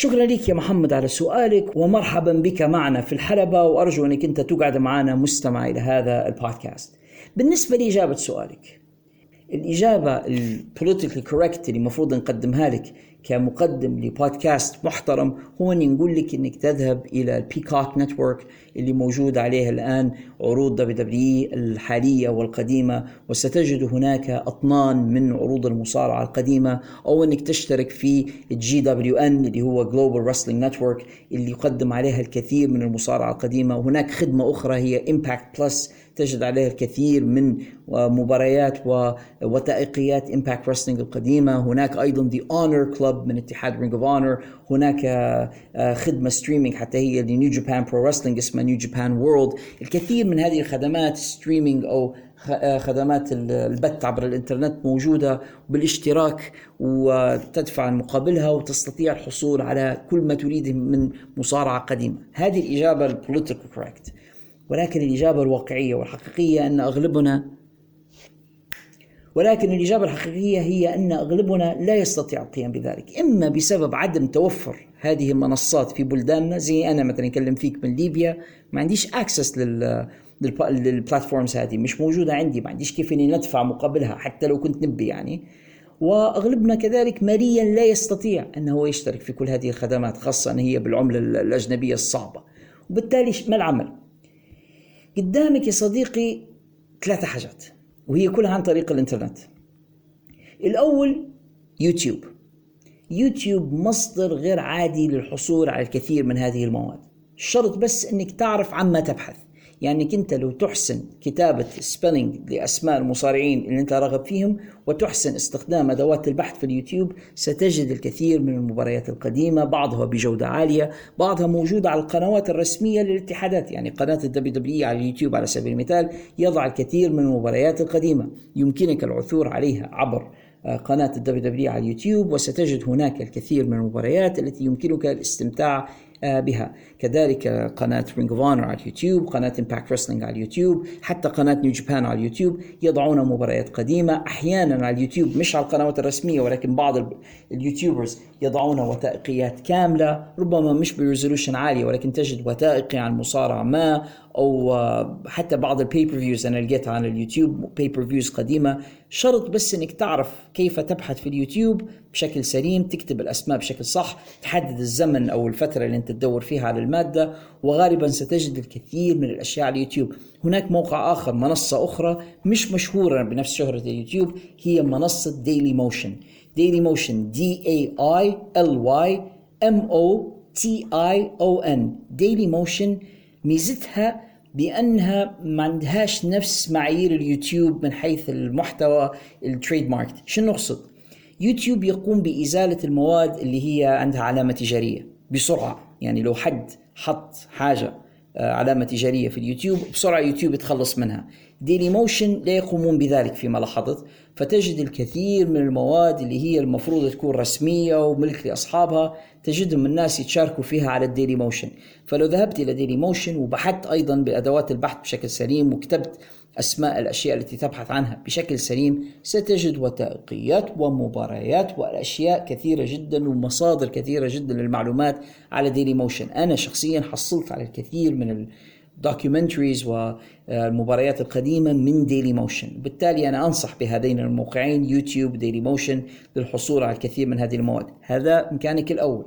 شكرا لك يا محمد على سؤالك ومرحبا بك معنا في الحلبة وأرجو أنك أنت تقعد معنا مستمع إلى هذا البودكاست. بالنسبة لإجابة سؤالك الإجابة ال politically correct اللي المفروض نقدمها لك كمقدم لبودكاست محترم هو إني نقول لك إنك تذهب إلى البيكوك network اللي موجود عليه الآن عروض WWE الحالية والقديمة وستجد هناك أطنان من عروض المصارعة القديمة أو إنك تشترك في ال GWN اللي هو Global Wrestling Network اللي يقدم عليها الكثير من المصارعة القديمة. وهناك خدمة أخرى هي Impact Plus تجد عليها الكثير من مباريات ووثائقيات Impact Wrestling القديمة. هناك أيضا The Honor Club من اتحاد Ring of Honor هناك آه، خدمة streaming حتى هي ل New Japan Pro Wrestling اسمها New Japan World الكثير من هذه الخدمات streaming أو آه، خدمات البث عبر الإنترنت موجودة بالاشتراك وتدفع مقابلها وتستطيع الحصول على كل ما تريده من مصارعة قديمة. هذه الإجابة ال politically correct ولكن الإجابة الواقعية والحقيقية أن أغلبنا ولكن الإجابة الحقيقية هي أن أغلبنا لا يستطيع القيام بذلك. إما بسبب عدم توفر هذه المنصات في بلداننا زي أنا مثلا أكلم فيك من ليبيا ما عنديش أكسس لل للبلاتفورمز هذه مش موجودة عندي ما عنديش كيف إني ندفع مقابلها حتى لو كنت نبي يعني. وأغلبنا كذلك ماليا لا يستطيع انه يشترك في كل هذه الخدمات خاصة ان هي بالعملة الأجنبية الصعبة. وبالتالي ما العمل؟ قدامك يا صديقي ثلاثة حاجات وهي كلها عن طريق الإنترنت. الأول يوتيوب. يوتيوب مصدر غير عادي للحصول على الكثير من هذه المواد. الشرط بس إنك تعرف عما تبحث. يعني انت لو تحسن كتابة spelling لأسماء المصارعين اللي أنت راغب فيهم وتحسن استخدام أدوات البحث في اليوتيوب ستجد الكثير من المباريات القديمة بعضها بجودة عالية بعضها موجودة على القنوات الرسمية للاتحادات يعني قناة ال WWE على اليوتيوب على سبيل المثال يضع الكثير من المباريات القديمة. يمكنك العثور عليها عبر آه، قناة ال WWE على اليوتيوب وستجد هناك الكثير من المباريات التي يمكنك الاستمتاع بها. كذلك قناة Ring of Honor على اليوتيوب قناة Impact Wrestling على اليوتيوب حتى قناة New Japan على اليوتيوب يضعون مباريات قديمة. أحيانا على اليوتيوب مش على القنوات الرسمية ولكن بعض ال YouTubers يضعون وثائقيات كاملة ربما مش ب resolution عالية ولكن تجد وثائقي عن مصارع ما أو آه، حتى بعض ال pay-per-views أنا لقيتها على اليوتيوب pay-per-views قديمة شرط بس إنك تعرف كيف تبحث في اليوتيوب بشكل سليم تكتب الأسماء بشكل صح تحدد الزمن أو الفترة اللي أنت تدور فيها على المادة وغالبا ستجد الكثير من الأشياء على اليوتيوب. هناك موقع آخر منصة أخرى مش مشهورة بنفس شهرة اليوتيوب هي منصة ديلي موشن ديلي موشن D A I L Y M O T I O N ديلي موشن ميزتها بأنها ما عندهاش نفس معايير اليوتيوب من حيث المحتوى ال trademark شنو نقصد؟ يوتيوب يقوم بإزالة المواد اللي هي عندها علامة تجارية بسرعة. يعني لو حد حط حاجة آه، علامة تجارية في اليوتيوب بسرعة يوتيوب يتخلص منها. ديلي موشن لا يقومون بذلك فيما لاحظت. فتجد الكثير من المواد اللي هي المفروض تكون رسمية وملك لأصحابها تجدهم الناس يتشاركوا فيها على الديلي موشن. فلو ذهبت إلى ديلي موشن وبحثت أيضا بأدوات البحث بشكل سليم وكتبت أسماء الأشياء التي تبحث عنها بشكل سليم ستجد وثائقيات ومباريات وأشياء كثيرة جدا ومصادر كثيرة جدا للمعلومات على ديلي موشن. أنا شخصيا حصلت على الكثير من ال documentaries والمباريات القديمة من ديلي موشن بالتالي أنا أنصح بهذين الموقعين يوتيوب ديلي موشن للحصول على الكثير من هذه المواد. هذا مكانك الأول.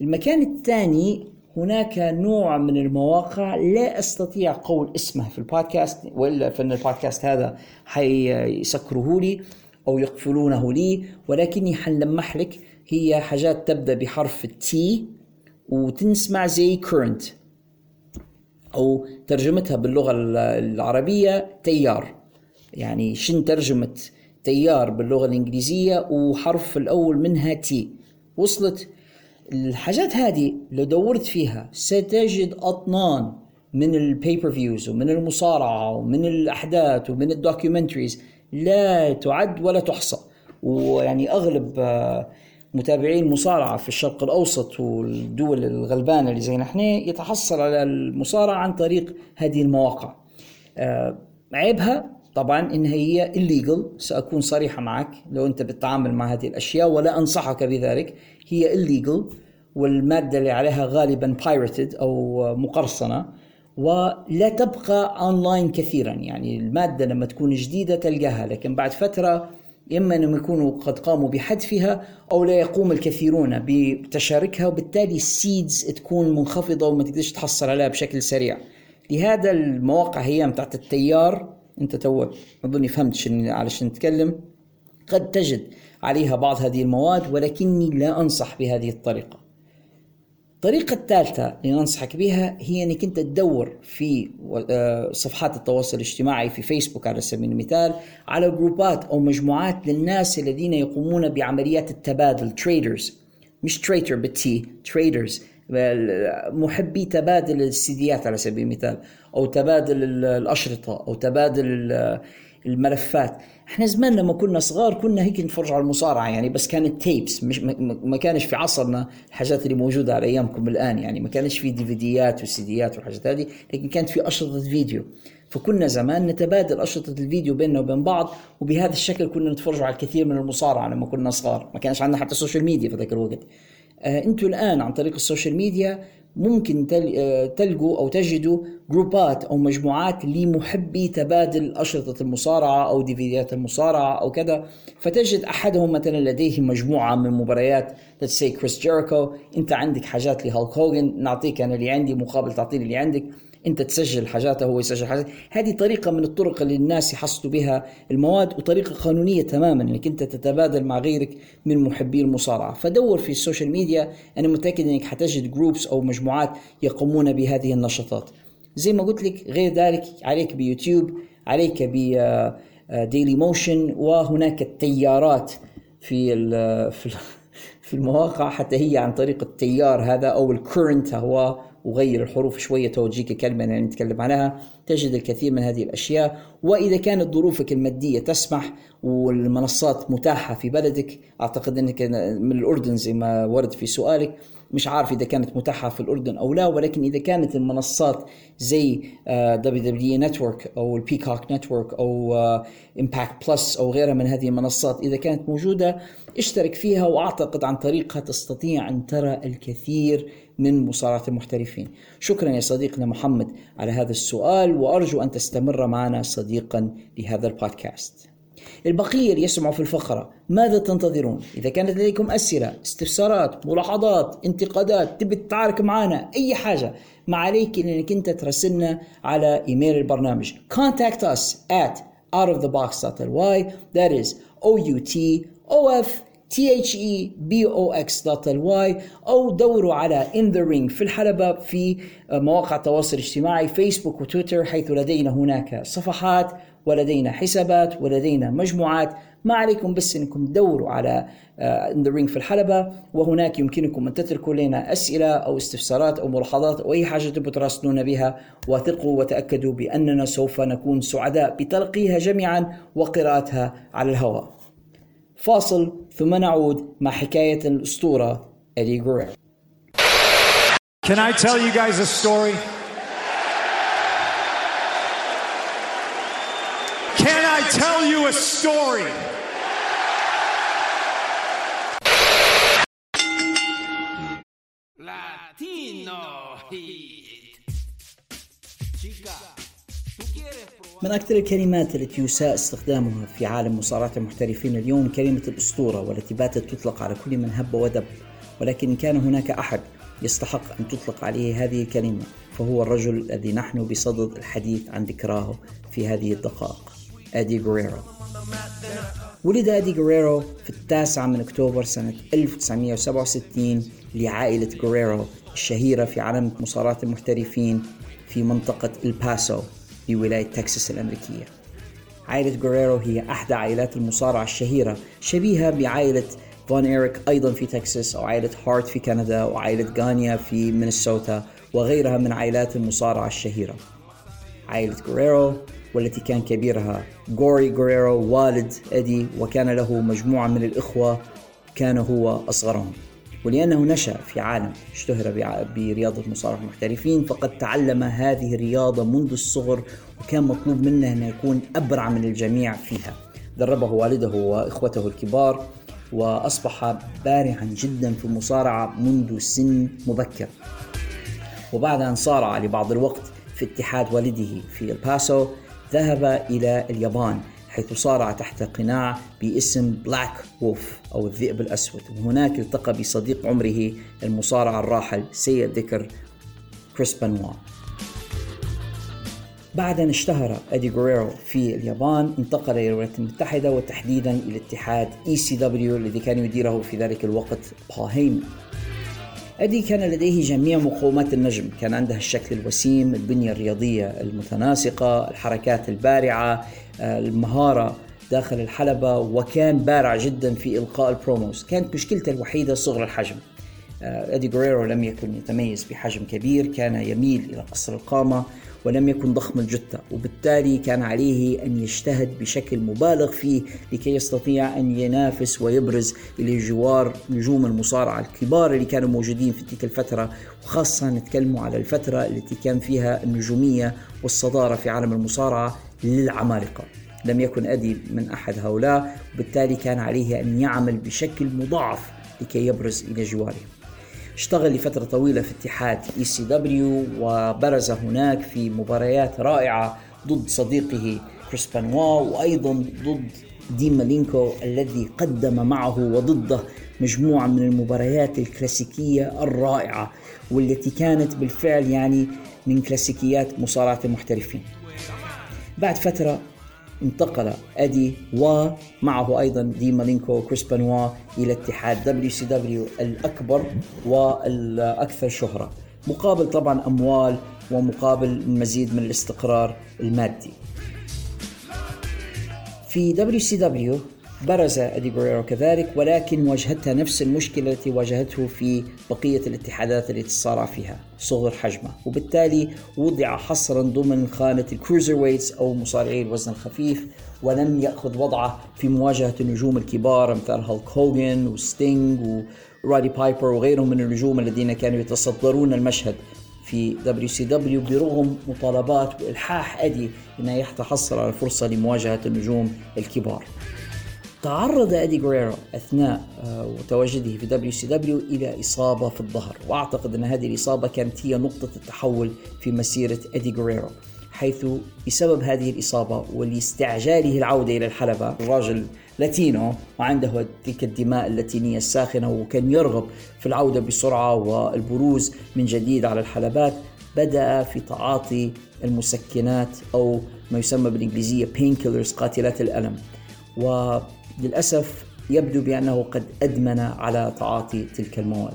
المكان الثاني هناك نوع من المواقع لا أستطيع قول اسمه في البودكاست وإلا فإن البودكاست هذا حيسكره لي أو يقفلونه لي ولكني حنلمح لك هي حاجات تبدأ بحرف التي وتنسمع زي current. أو ترجمتها باللغة العربية تيار. يعني شن ترجمة تيار باللغة الإنجليزية وحرف الأول منها تي. وصلت الحاجات هذه لو دورت فيها ستجد أطنان من ال pay-per-views ومن المصارعة ومن الأحداث ومن ال documentaries. لا تعد ولا تحصى. ويعني أغلب متابعين المصارعه في الشرق الأوسط والدول الغلبانة اللي زي نحن يتحصل على المصارعة عن طريق هذه المواقع. آه، عيبها طبعا إن هي illegal سأكون صريحه معك لو أنت بتتعامل مع هذه الأشياء ولا أنصحك بذلك هي illegal والمادة اللي عليها غالبا pirated أو مقرصنة ولا تبقى اونلاين كثيرا يعني المادة لما تكون جديدة تلقاها لكن بعد فترة إما أنهم يكونوا قد قاموا بحذفها أو لا يقوم الكثيرون بتشاركها وبالتالي ال seeds تكون منخفضة وما تقدرش تحصل عليها بشكل سريع. لهذا المواقع هي بتاعت التيار. أنت تو أظني فهمت علشان نتكلم قد تجد عليها بعض هذه المواد ولكني لا أنصح بهذه الطريقة. الطريقة الثالثة اللي ننصحك بها هي إنك أنت تدور في آه، صفحات التواصل الاجتماعي في فيسبوك على سبيل المثال على جروبات أو مجموعات للناس الذين يقومون بعمليات التبادل traders مش traitor بالتي traders محبي تبادل السيديات على سبيل المثال أو تبادل الأشرطة أو تبادل الملفات. إحنا زمان لما كنا صغار كنا هيك نتفرج على المصارعة يعني بس كانت tapes مش ما كانش في عصرنا الحاجات اللي موجودة على أيامكم الآن يعني ما كانش في ديفيديات وسيديات والحاجات هذه لكن كانت في أشرطة فيديو. فكنا زمان نتبادل أشرطة الفيديو بيننا وبين بعض وبهذا الشكل كنا نتفرج على الكثير من المصارعة لما كنا صغار. ما كانش عندنا حتى ال social media في ذاك الوقت. آه أنتم الآن عن طريق ال social media ممكن آه، تلقوا أو تجدوا جروبات أو مجموعات لمحبي تبادل أشرطة المصارعة أو ديفيديات المصارعة أو كذا. فتجد أحدهم مثلا لديه مجموعة من مباريات. Let's say كريس جيريكو أنت عندك حاجات لهالك هوجن نعطيك أنا اللي عندي مقابل تعطيني اللي عندك. انت تسجل حاجاته هو يسجل حاجات. هذه طريقة من الطرق اللي الناس يحصلوا بها المواد وطريقة قانونية تماما إنك أنت تتبادل مع غيرك من محبي المصارعة. فدور في ال social media أنا متأكد إنك حتجد groups أو مجموعات يقومون بهذه النشاطات. زي ما قلت لك غير ذلك عليك بيوتيوب عليك ب Dailymotion وهناك التيارات في في في المواقع حتى هي عن طريق التيار هذا أو ال current هو وغير الحروف شوية توجيك كلمة يعني نتكلم عنها تجد الكثير من هذه الأشياء. وإذا كانت ظروفك المادية تسمح والمنصات متاحة في بلدك أعتقد أنك من الأردن زي ما ورد في سؤالك. مش عارف إذا كانت متاحة في الأردن أو لا ولكن إذا كانت المنصات زي WW أو ال Peacock Network أو Impact Plus أو غيرها من هذه المنصات إذا كانت موجودة اشترك فيها. وأعتقد عن طريقها تستطيع أن ترى الكثير من مصارعة المحترفين. شكرا يا صديقنا محمد على هذا السؤال وأرجو أن تستمر معنا صديقا لهذا البودكاست. البقية يسمعوا في الفقرة ماذا تنتظرون؟ إذا كانت لديكم أسئلة استفسارات ملاحظات انتقادات تبي تتعارك معنا أي حاجة ما عليك إنك أنت ترسلنا على إيميل البرنامج. Contact us at outofthebox.ly that is O-U-T-O-F T-H-E-B-O-X.ly أو دوروا على In the Ring في الحلبة في مواقع التواصل الاجتماعي فيسبوك وتويتر حيث لدينا هناك صفحات ولدينا حسابات ولدينا مجموعات ما عليكم بس إنكم تدوروا على In The Ring في الحلبة وهناك يمكنكم أن تتركوا لنا أسئلة أو استفسارات أو ملاحظات أو أي حاجة تبغوا تراسلونا بها وثقوا وتأكدوا بأننا سوف نكون سعداء بتلقيها جميعا وقراءتها على الهواء. فاصل ثم نعود مع حكاية الأسطورة إدي غوريرو. Can I tell you guys a story? Can I tell you a story? Latino من أكثر الكلمات التي يساء استخدامها في عالم مصارعة المحترفين اليوم كلمة الأسطورة والتي باتت تطلق على كل من هب ودب ولكن كان هناك أحد يستحق أن تطلق عليه هذه الكلمة فهو الرجل الذي نحن بصدد الحديث عن ذكراه في هذه الدقائق أدي غوريرو. ولد أدي غوريرو في التاسع من أكتوبر سنة 1967 لعائلة غوريرو الشهيرة في عالم مصارعة المحترفين في منطقة الباسو. بولاية تكساس الأمريكية. عائلة غوريرو هي أحدى عائلات المصارعة الشهيرة شبيهة بعائلة فون إيريك أيضا في تكساس أو عائلة هارت في كندا وعائلة غانيا في مينيسوتا وغيرها من عائلات المصارعة الشهيرة. عائلة غوريرو والتي كان كبيرها غوري غوريرو والد أدي وكان له مجموعة من الإخوة كان هو أصغرهم. ولأنه نشأ في عالم اشتهر برياضة مصارعة المحترفين فقد تعلم هذه الرياضة منذ الصغر وكان مطلوب منه أن يكون أبرع من الجميع فيها. دربه والده وإخوته الكبار وأصبح بارعا جدا في المصارعة منذ سن مبكر. وبعد أن صارع لبعض الوقت في اتحاد والده في الباسو ذهب إلى اليابان حيث صارع تحت قناع باسم Black Wolf أو الذئب الأسود. وهناك التقى بصديق عمره المصارع الراحل سيء الذكر كريس بنوا بعد أن اشتهر أدي غوريرو في اليابان انتقل إلى الولايات المتحدة وتحديدا إلى اتحاد ECW الذي كان يديره في ذلك الوقت بول هيمن أدي كان لديه جميع مقومات النجم. كان عنده الشكل الوسيم البنية الرياضية المتناسقة الحركات البارعة المهارة داخل الحلبة وكان بارع جدا في إلقاء ال promos. كانت مشكلته الوحيدة صغر الحجم. آه، أدي غوريرو لم يكن يتميز بحجم كبير كان يميل إلى قصر القامة ولم يكن ضخم الجثة وبالتالي كان عليه أن يجتهد بشكل مبالغ فيه لكي يستطيع أن ينافس ويبرز إلى جوار نجوم المصارعة الكبار اللي كانوا موجودين في تلك الفترة وخاصة نتكلموا على الفترة التي كان فيها النجومية والصدارة في عالم المصارعة للعمالقة. لم يكن أدي من أحد هؤلاء وبالتالي كان عليه أن يعمل بشكل مضاعف لكي يبرز إلى جوارهم اشتغل لفترة طويلة في اتحاد ECW وبرز هناك في مباريات رائعة ضد صديقه كريس بانوا وأيضا ضد دين مالينكو الذي قدم معه وضده مجموعة من المباريات الكلاسيكية الرائعة والتي كانت بالفعل يعني من كلاسيكيات مصارعة المحترفين بعد فترة انتقل أدي ومعه أيضا دين مالينكو وكريس بانوا إلى اتحاد WCW الأكبر والأكثر شهرة. مقابل طبعا أموال ومقابل مزيد من الاستقرار المادي. في WCW برز ادي غوريرو كذلك ولكن واجهتها نفس المشكلة التي واجهته في بقية الاتحادات التي تصارع فيها صغر حجمه وبالتالي وضع حصرا ضمن خانة ال cruiserweights أو مصارعي الوزن الخفيف ولم يأخذ وضعه في مواجهة النجوم الكبار أمثال هالك هوجن وستينج ورودي بايبر وغيرهم من النجوم الذين كانوا يتصدرون المشهد في WCW برغم مطالبات وإلحاح أدي إنه يتحصل على فرصة لمواجهة النجوم الكبار. تعرض أدي غوريرو أثناء آه، تواجده في WCW إلى إصابة في الظهر. وأعتقد أن هذه الإصابة كانت هي نقطة التحول في مسيرة أدي غوريرو حيث بسبب هذه الإصابة ولاستعجاله العودة إلى الحلبة الراجل Latino وعنده تلك الدماء اللاتينية الساخنة وكان يرغب في العودة بسرعة والبروز من جديد على الحلبات بدأ في تعاطي المسكنات أو ما يسمى بالإنجليزية painkillers قاتلات الألم. وللأسف يبدو بأنه قد أدمن على تعاطي تلك المواد.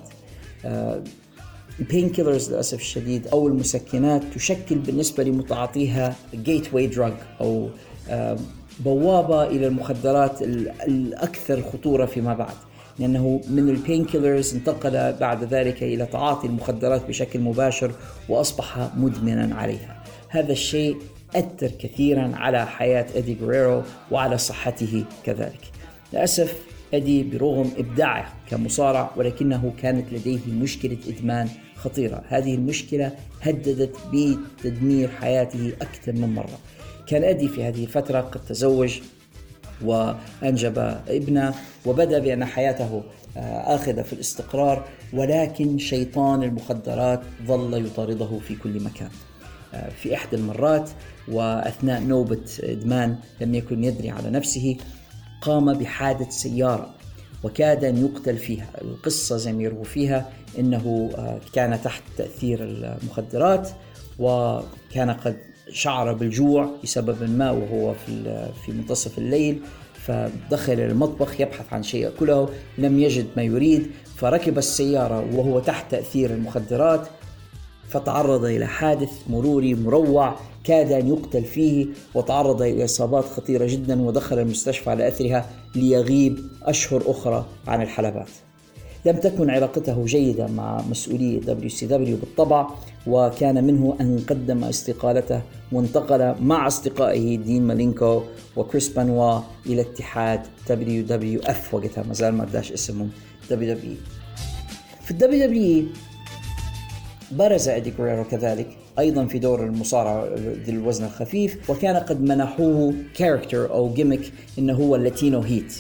ال painkillers للأسف الشديد أو المسكنات تشكل بالنسبة لمتعاطيها gateway أو آه، بوابة إلى المخدرات الأكثر خطورة فيما بعد. لأنه من البين كيلرز انتقل بعد ذلك إلى تعاطي المخدرات بشكل مباشر وأصبح مدمنا عليها. هذا الشيء أثر كثيرا على حياة إدي غريرو وعلى صحته كذلك. للأسف أدي برغم إبداعه كمصارع ولكنه كانت لديه مشكلة إدمان خطيرة. هذه المشكلة هددت بتدمير حياته أكثر من مرة. كان أدي في هذه الفترة قد تزوج وأنجب ابنه وبدأ بأن حياته آه، آخذة في الاستقرار ولكن شيطان المخدرات ظل يطارده في كل مكان. آه، في إحدى المرات وأثناء نوبة إدمان لم يكن يدري على نفسه قام بحادث سيارة وكاد أن يقتل فيها. القصة زي ما فيها أنه آه، كان تحت تأثير المخدرات وكان قد شعر بالجوع لسبب ما وهو في في منتصف الليل فدخل المطبخ يبحث عن شيء يأكله لم يجد ما يريد فركب السيارة وهو تحت تأثير المخدرات فتعرض إلى حادث مروري مروع كاد أن يقتل فيه وتعرض إلى إصابات خطيرة جدا ودخل المستشفى على أثرها ليغيب أشهر أخرى عن الحلبات. لم تكن علاقته جيدة مع مسؤولي WCW بالطبع وكان منه أن قدم استقالته وانتقل مع أصدقائه دين مالينكو وكريس بانوا إلى اتحاد WWF وقتها ما زال ما بداش أسمه WWE في ال WWE برز إدي غريرو كذلك. أيضا في دور المصارعة ذي الوزن الخفيف وكان قد منحوه character أو gimmick إنه هو ال Latino Heat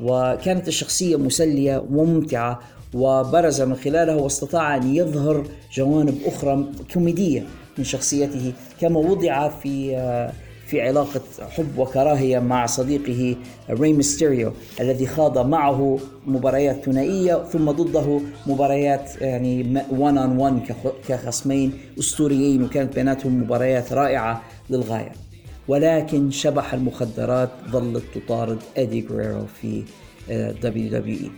وكانت الشخصية مسلية وممتعة وبرز من خلالها واستطاع أن يظهر جوانب أخرى كوميدية من شخصيته كما وضع في في علاقة حب وكراهية مع صديقه ري ميستيريو الذي خاض معه مباريات ثنائية ثم ضده مباريات يعني one on one كخصمين أسطوريين وكانت بيناتهم مباريات رائعة للغاية. ولكن شبح المخدرات ظلت تطارد إيدي غريرو في WWE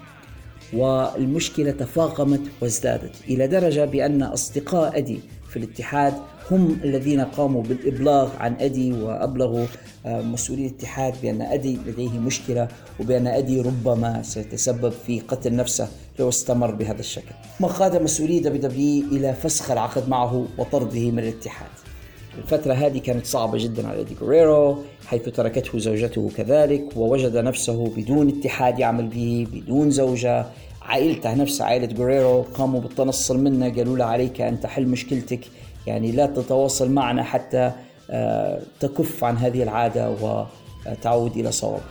والمشكلة تفاقمت وازدادت إلى درجة بأن أصدقاء أدي في الاتحاد هم الذين قاموا بالإبلاغ عن أدي وأبلغوا آه، مسؤولي الاتحاد بأن أدي لديه مشكلة وبأن أدي ربما سيتسبب في قتل نفسه لو استمر بهذا الشكل. ما قاد مسؤولي دبليو إلى فسخ العقد معه وطرده من الاتحاد. الفترة هذه كانت صعبة جدا على إدي غوريرو حيث تركته زوجته كذلك ووجد نفسه بدون اتحاد يعمل به بدون زوجة. عائلته نفسها عائلة غوريرو قاموا بالتنصل منه قالوا له عليك أن تحل مشكلتك. يعني لا تتواصل معنا حتى آه، تكف عن هذه العادة وتعود إلى صوابك.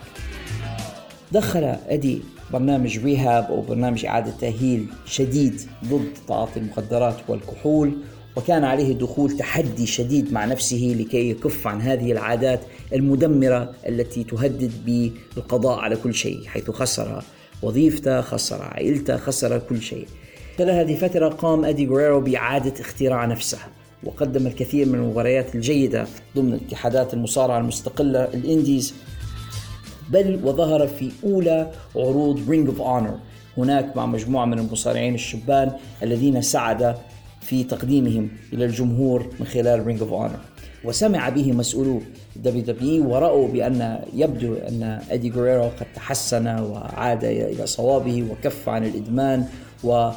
دخل أدي برنامج ريهاب أو برنامج إعادة تأهيل شديد ضد تعاطي المخدرات والكحول وكان عليه دخول تحدي شديد مع نفسه لكي يكف عن هذه العادات المدمرة التي تهدد بالقضاء على كل شيء حيث خسر وظيفته خسر عائلته خسر كل شيء. خلال هذه الفترة قام أدي غوريرو بإعادة اختراع نفسه. وقدم الكثير من المباريات الجيدة ضمن اتحادات المصارعة المستقلة ال indies. بل وظهر في أولى عروض Ring of Honor هناك مع مجموعة من المصارعين الشبان الذين ساعد في تقديمهم إلى الجمهور من خلال Ring of Honor وسمع به مسؤولو WW ورأوا بأن يبدو أن أدي غوريرو قد تحسن وعاد إلى صوابه وكف عن الإدمان و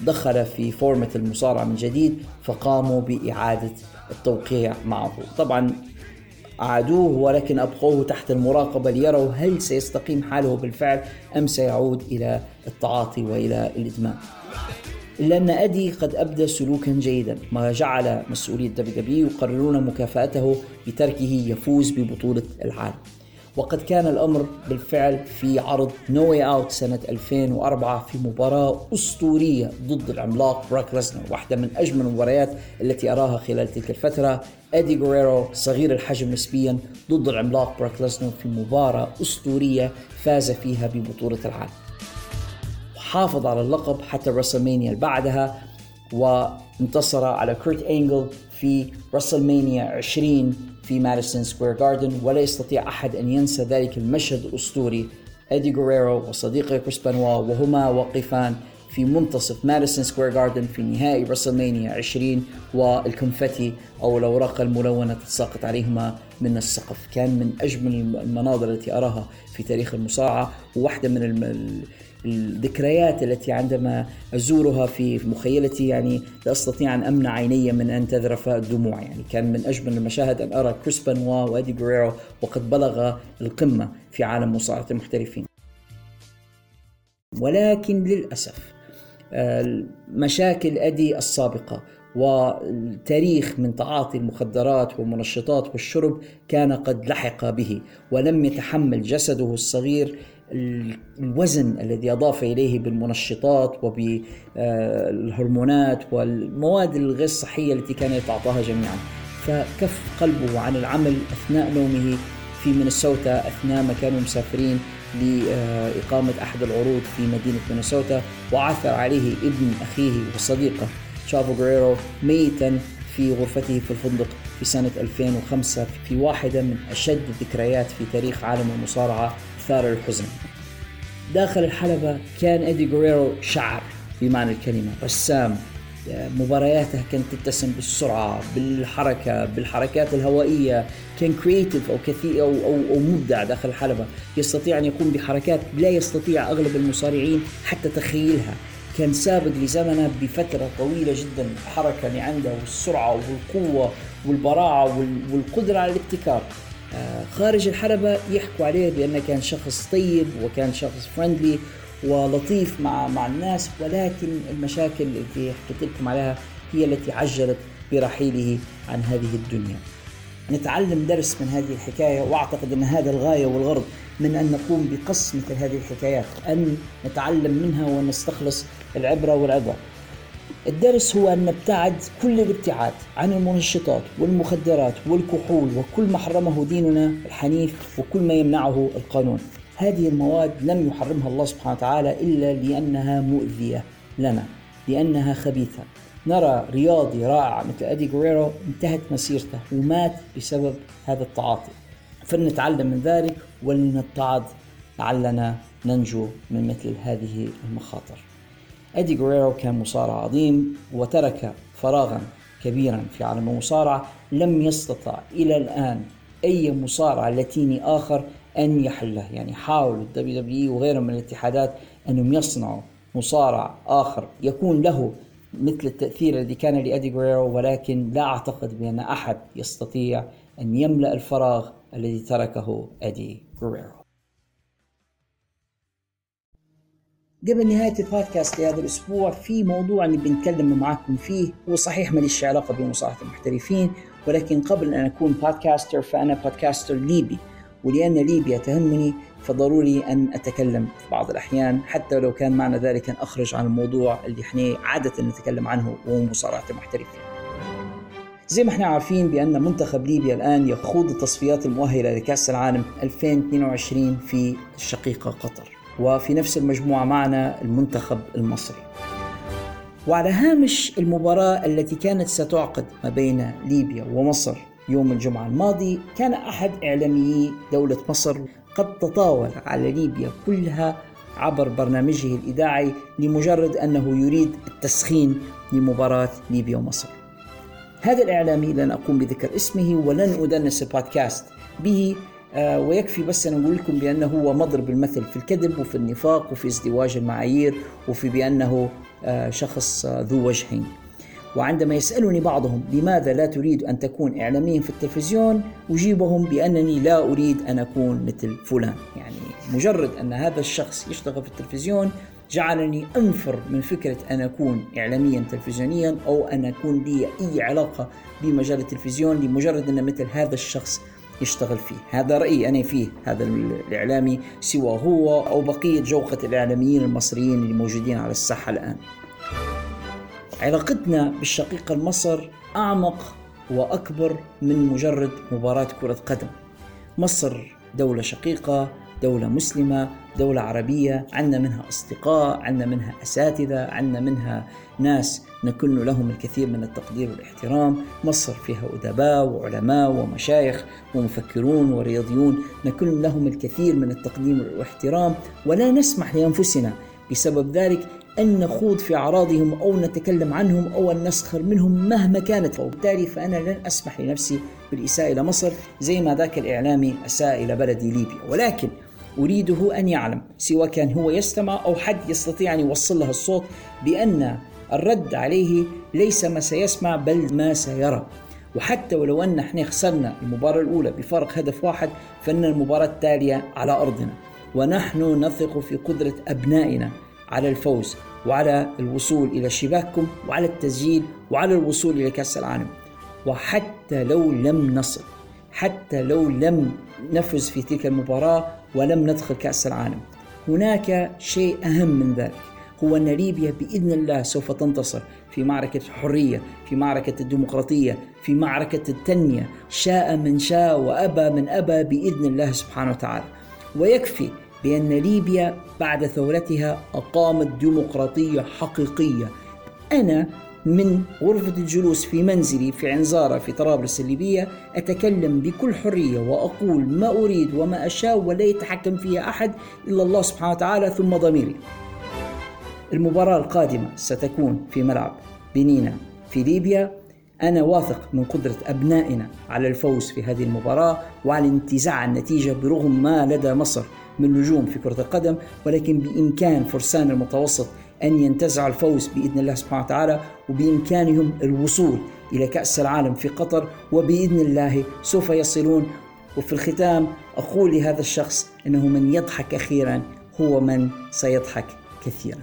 دخل في فورمة المصارعة من جديد فقاموا بإعادة التوقيع معه. طبعا أعادوه ولكن أبقوه تحت المراقبة ليروا هل سيستقيم حاله بالفعل أم سيعود إلى التعاطي وإلى الإدمان. إلا أن أدي قد أبدى سلوكا جيدا. ما جعل مسؤولي ال WW يقررون مكافأته بتركه يفوز ببطولة العالم. وقد كان الأمر بالفعل في عرض No Way Out سنة 2004 في مباراة أسطورية ضد العملاق بروك ليزنر واحدة من أجمل المباريات التي أراها خلال تلك الفترة. إدي غوريرو صغير الحجم نسبيا ضد العملاق بروك ليزنر في مباراة أسطورية فاز فيها ببطولة العالم. حافظ على اللقب حتى WrestleMania اللي بعدها وانتصر على كورت انجل في WrestleMania 20 في ماديسون سكوير جاردن ولا يستطيع أحد أن ينسى ذلك المشهد الأسطوري أدي غوريرو وصديقه كريس بانوا وهما واقفان في منتصف ماديسون سكوير جاردن في نهائي WrestleMania 20 والكونفتي أو الأوراق الملونة تتساقط عليهما من السقف كان من أجمل المناظر التي أراها في تاريخ المصارعه وواحده من. الذكريات التي عندما أزورها في مخيلتي يعني لا أستطيع أن أمنع عيني من أن تذرف الدموع يعني كان من أجمل المشاهد أن أرى كريس بانوا وادي جوريرو وقد بلغ القمة في عالم مصارعة المحترفين. ولكن للأسف مشاكل أدي السابقة والتاريخ من تعاطي المخدرات والمنشطات والشرب كان قد لحق به ولم يتحمل جسده الصغير الوزن الذي أضاف إليه بالمنشطات وبالهرمونات والمواد الغير صحية التي كان يتعاطاها جميعا. فكف قلبه عن العمل أثناء نومه في مينيسوتا أثناء ما كانوا مسافرين لإقامة أحد العروض في مدينة مينيسوتا وعثر عليه ابن أخيه وصديقه. شافو غريرو ميتا في غرفته في الفندق في سنة 2005 في واحدة من أشد الذكريات في تاريخ عالم المصارعة إثارة للحزن. داخل الحلبة كان إيدي غوريرو شعر بمعنى الكلمة رسام. مبارياته كانت تتسم بالسرعة بالحركة بالحركات الهوائية. كان creative أو كثير أو, أو, أو مبدع داخل الحلبة. يستطيع أن يقوم بحركات لا يستطيع أغلب المصارعين حتى تخيلها. كان سابق لزمنه بفترة طويلة جدا الحركة اللي عنده والسرعة والقوة والبراعة والقدرة على الابتكار آه، خارج الحلبة يحكوا عليه بأنه كان شخص طيب وكان شخص friendly ولطيف مع مع الناس ولكن المشاكل التي حكيت لكم عليها هي التي عجلت برحيله عن هذه الدنيا. نتعلم درس من هذه الحكاية وأعتقد أن هذا الغاية والغرض من أن نقوم بقص مثل هذه الحكايات أن نتعلم منها ونستخلص العبرة والعبر الدرس هو أن نبتعد كل الابتعاد عن المنشطات والمخدرات والكحول وكل ما حرمه ديننا الحنيف وكل ما يمنعه القانون. هذه المواد لم يحرمها الله سبحانه وتعالى إلا لأنها مؤذية لنا لأنها خبيثة. نرى رياضي رائع مثل أدي غوريرو انتهت مسيرته ومات بسبب هذا التعاطي. فلنتعلم من ذلك ولنتعظ لعلنا ننجو من مثل هذه المخاطر. أدي غوريرو كان مصارع عظيم وترك فراغا كبيرا في عالم المصارعة لم يستطع إلى الآن أي مصارع لاتيني آخر أن يحله. يعني حاولوا ال WWE وغيرهم من الاتحادات أنهم يصنعوا مصارع آخر يكون له مثل التأثير الذي كان لأدي غوريرو ولكن لا أعتقد بأن أحد يستطيع أن يملأ الفراغ الذي تركه أدي. غوريرو قبل نهاية البودكاست لهذا الأسبوع في موضوع اللي بنتكلم معكم فيه هو صحيح ما ليش علاقة بمصارعة المحترفين ولكن قبل أن أكون podcaster فأنا podcaster ليبي ولأن ليبيا تهمني فضروري أن أتكلم في بعض الأحيان حتى لو كان معنى ذلك أن أخرج عن الموضوع اللي إحنا عادة نتكلم عنه وهو مصارعة المحترفين. زي ما إحنا عارفين بأن منتخب ليبيا الآن يخوض التصفيات المؤهلة لكأس العالم 2022 في الشقيقة قطر. وفي نفس المجموعة معنا المنتخب المصري. وعلى هامش المباراة التي كانت ستعقد ما بين ليبيا ومصر يوم الجمعة الماضي كان أحد إعلاميي دولة مصر قد تطاول على ليبيا كلها عبر برنامجه الإذاعي لمجرد أنه يريد التسخين لمباراة ليبيا ومصر. هذا الإعلامي لن أقوم بذكر اسمه ولن أدنس البودكاست به آه، ويكفي بس أن أقول لكم بأنه هو مضرب المثل في الكذب وفي النفاق وفي ازدواج المعايير وفي بأنه آه، شخص آه، ذو وجهين. وعندما يسألني بعضهم لماذا لا تريد أن تكون إعلاميا في التلفزيون أجيبهم بأنني لا أريد أن أكون مثل فلان. يعني مجرد أن هذا الشخص يشتغل في التلفزيون جعلني أنفر من فكرة أن أكون إعلاميا تلفزيونيا أو أن أكون لي أي علاقة بمجال التلفزيون لمجرد أن مثل هذا الشخص يشتغل فيه. هذا رأيي أنا فيه هذا الإعلامي سوى هو أو بقية جوقة الإعلاميين المصريين اللي موجودين على الساحة الآن. علاقتنا بالشقيقة مصر أعمق وأكبر من مجرد مباراة كرة قدم. مصر دولة شقيقة دولة مسلمة دولة عربية عندنا منها أصدقاء عندنا منها أساتذة عندنا منها ناس نكن لهم الكثير من التقدير والاحترام. مصر فيها أدباء وعلماء ومشايخ ومفكرون ورياضيون. نكن لهم الكثير من التقدير والاحترام. ولا نسمح لأنفسنا بسبب ذلك أن نخوض في أعراضهم أو نتكلم عنهم أو أن نسخر منهم مهما كانت. وبالتالي فأنا لن أسمح لنفسي بالإساءة إلى مصر زي ما ذاك الإعلامي أساء إلى بلدي ليبيا. ولكن أريده أن يعلم سواء كان هو يستمع أو حد يستطيع أن يوصل له الصوت بأن الرد عليه ليس ما سيسمع بل ما سيرى. وحتى ولو أن إحنا خسرنا المباراة الأولى بفارق هدف واحد فإن المباراة التالية على أرضنا. ونحن نثق في قدرة أبنائنا على الفوز وعلى الوصول إلى شباككم وعلى التسجيل وعلى الوصول إلى كأس العالم. وحتى لو لم نصل حتى لو لم نفز في تلك المباراة ولم ندخل كأس العالم. هناك شيء أهم من ذلك هو أن ليبيا بإذن الله سوف تنتصر في معركة الحرية في معركة الديمقراطية في معركة التنمية شاء من شاء وأبى من أبى بإذن الله سبحانه وتعالى. ويكفي بأن ليبيا بعد ثورتها أقامت ديمقراطية حقيقية. أنا من غرفة الجلوس في منزلي في عنزارة في طرابلس الليبية أتكلم بكل حرية وأقول ما أريد وما أشاء ولا يتحكم فيها أحد إلا الله سبحانه وتعالى ثم ضميري. المباراة القادمة ستكون في ملعب بنينا في ليبيا. أنا واثق من قدرة أبنائنا على الفوز في هذه المباراة وعلى انتزاع النتيجة برغم ما لدى مصر من نجوم في كرة القدم ولكن بإمكان فرسان المتوسط أن ينتزعوا الفوز بإذن الله سبحانه وتعالى وبإمكانهم الوصول إلى كأس العالم في قطر. وبإذن الله سوف يصلون. وفي الختام أقول لهذا الشخص أنه من يضحك أخيرا هو من سيضحك كثيرا.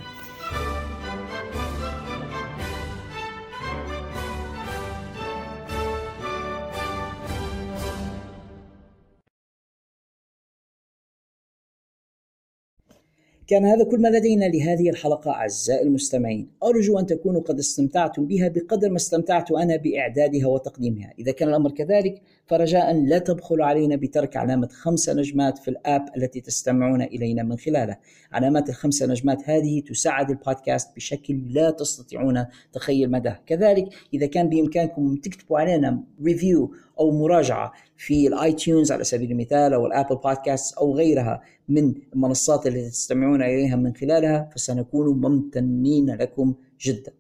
كان هذا كل ما لدينا لهذه الحلقة أعزائي المستمعين. أرجو أن تكونوا قد استمتعتم بها بقدر ما استمتعت أنا بإعدادها وتقديمها. إذا كان الأمر كذلك فرجاء لا تبخلوا علينا بترك علامة خمسة نجمات في ال app التي تستمعون إلينا من خلالها. علامات الخمسة نجمات هذه تساعد البودكاست بشكل لا تستطيعون تخيل مدى كذلك إذا كان بإمكانكم تكتبوا علينا review أو مراجعة في ال iTunes على سبيل المثال أو ال Apple Podcast أو غيرها من المنصات التي تستمعون إليها من خلالها فسنكون ممتنين لكم جدا.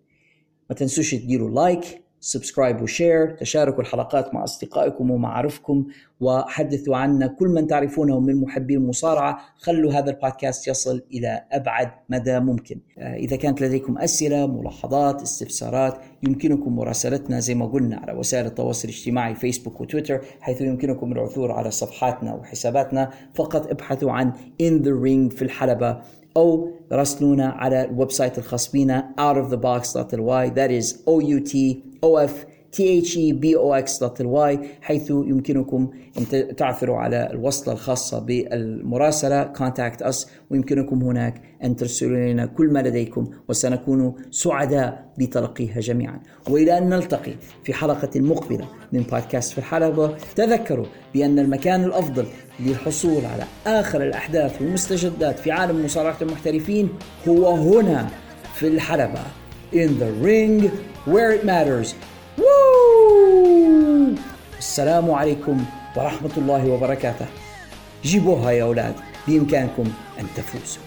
ما تنسوش تديروا like subscribe و share تشاركوا الحلقات مع أصدقائكم ومعارفكم وحدثوا عنا كل من تعرفونه من محبي المصارعة. خلوا هذا البودكاست يصل إلى أبعد مدى ممكن. آه، إذا كانت لديكم أسئلة ملاحظات استفسارات يمكنكم مراسلتنا زي ما قلنا على وسائل التواصل الاجتماعي فيسبوك وتويتر حيث يمكنكم العثور على صفحاتنا وحساباتنا. فقط ابحثوا عن In the Ring في الحلبة. أو راسلونا على ال website الخاص بنا outofthebox.ly that is O U T O F thebox.ly حيث يمكنكم أن تعثروا على الوصلة الخاصة بالمراسلة. Contact us. ويمكنكم هناك أن ترسلوا إلينا كل ما لديكم وسنكون سعداء بتلقيها جميعا. وإلى أن نلتقي في حلقة مقبلة من بودكاست في الحلبة تذكروا بأن المكان الأفضل للحصول على آخر الأحداث والمستجدات في عالم مصارعة المحترفين هو هنا في الحلبة. In the ring where it matters. ووو! السلام عليكم ورحمة الله وبركاته جيبوها يا أولاد بإمكانكم أن تفوزوا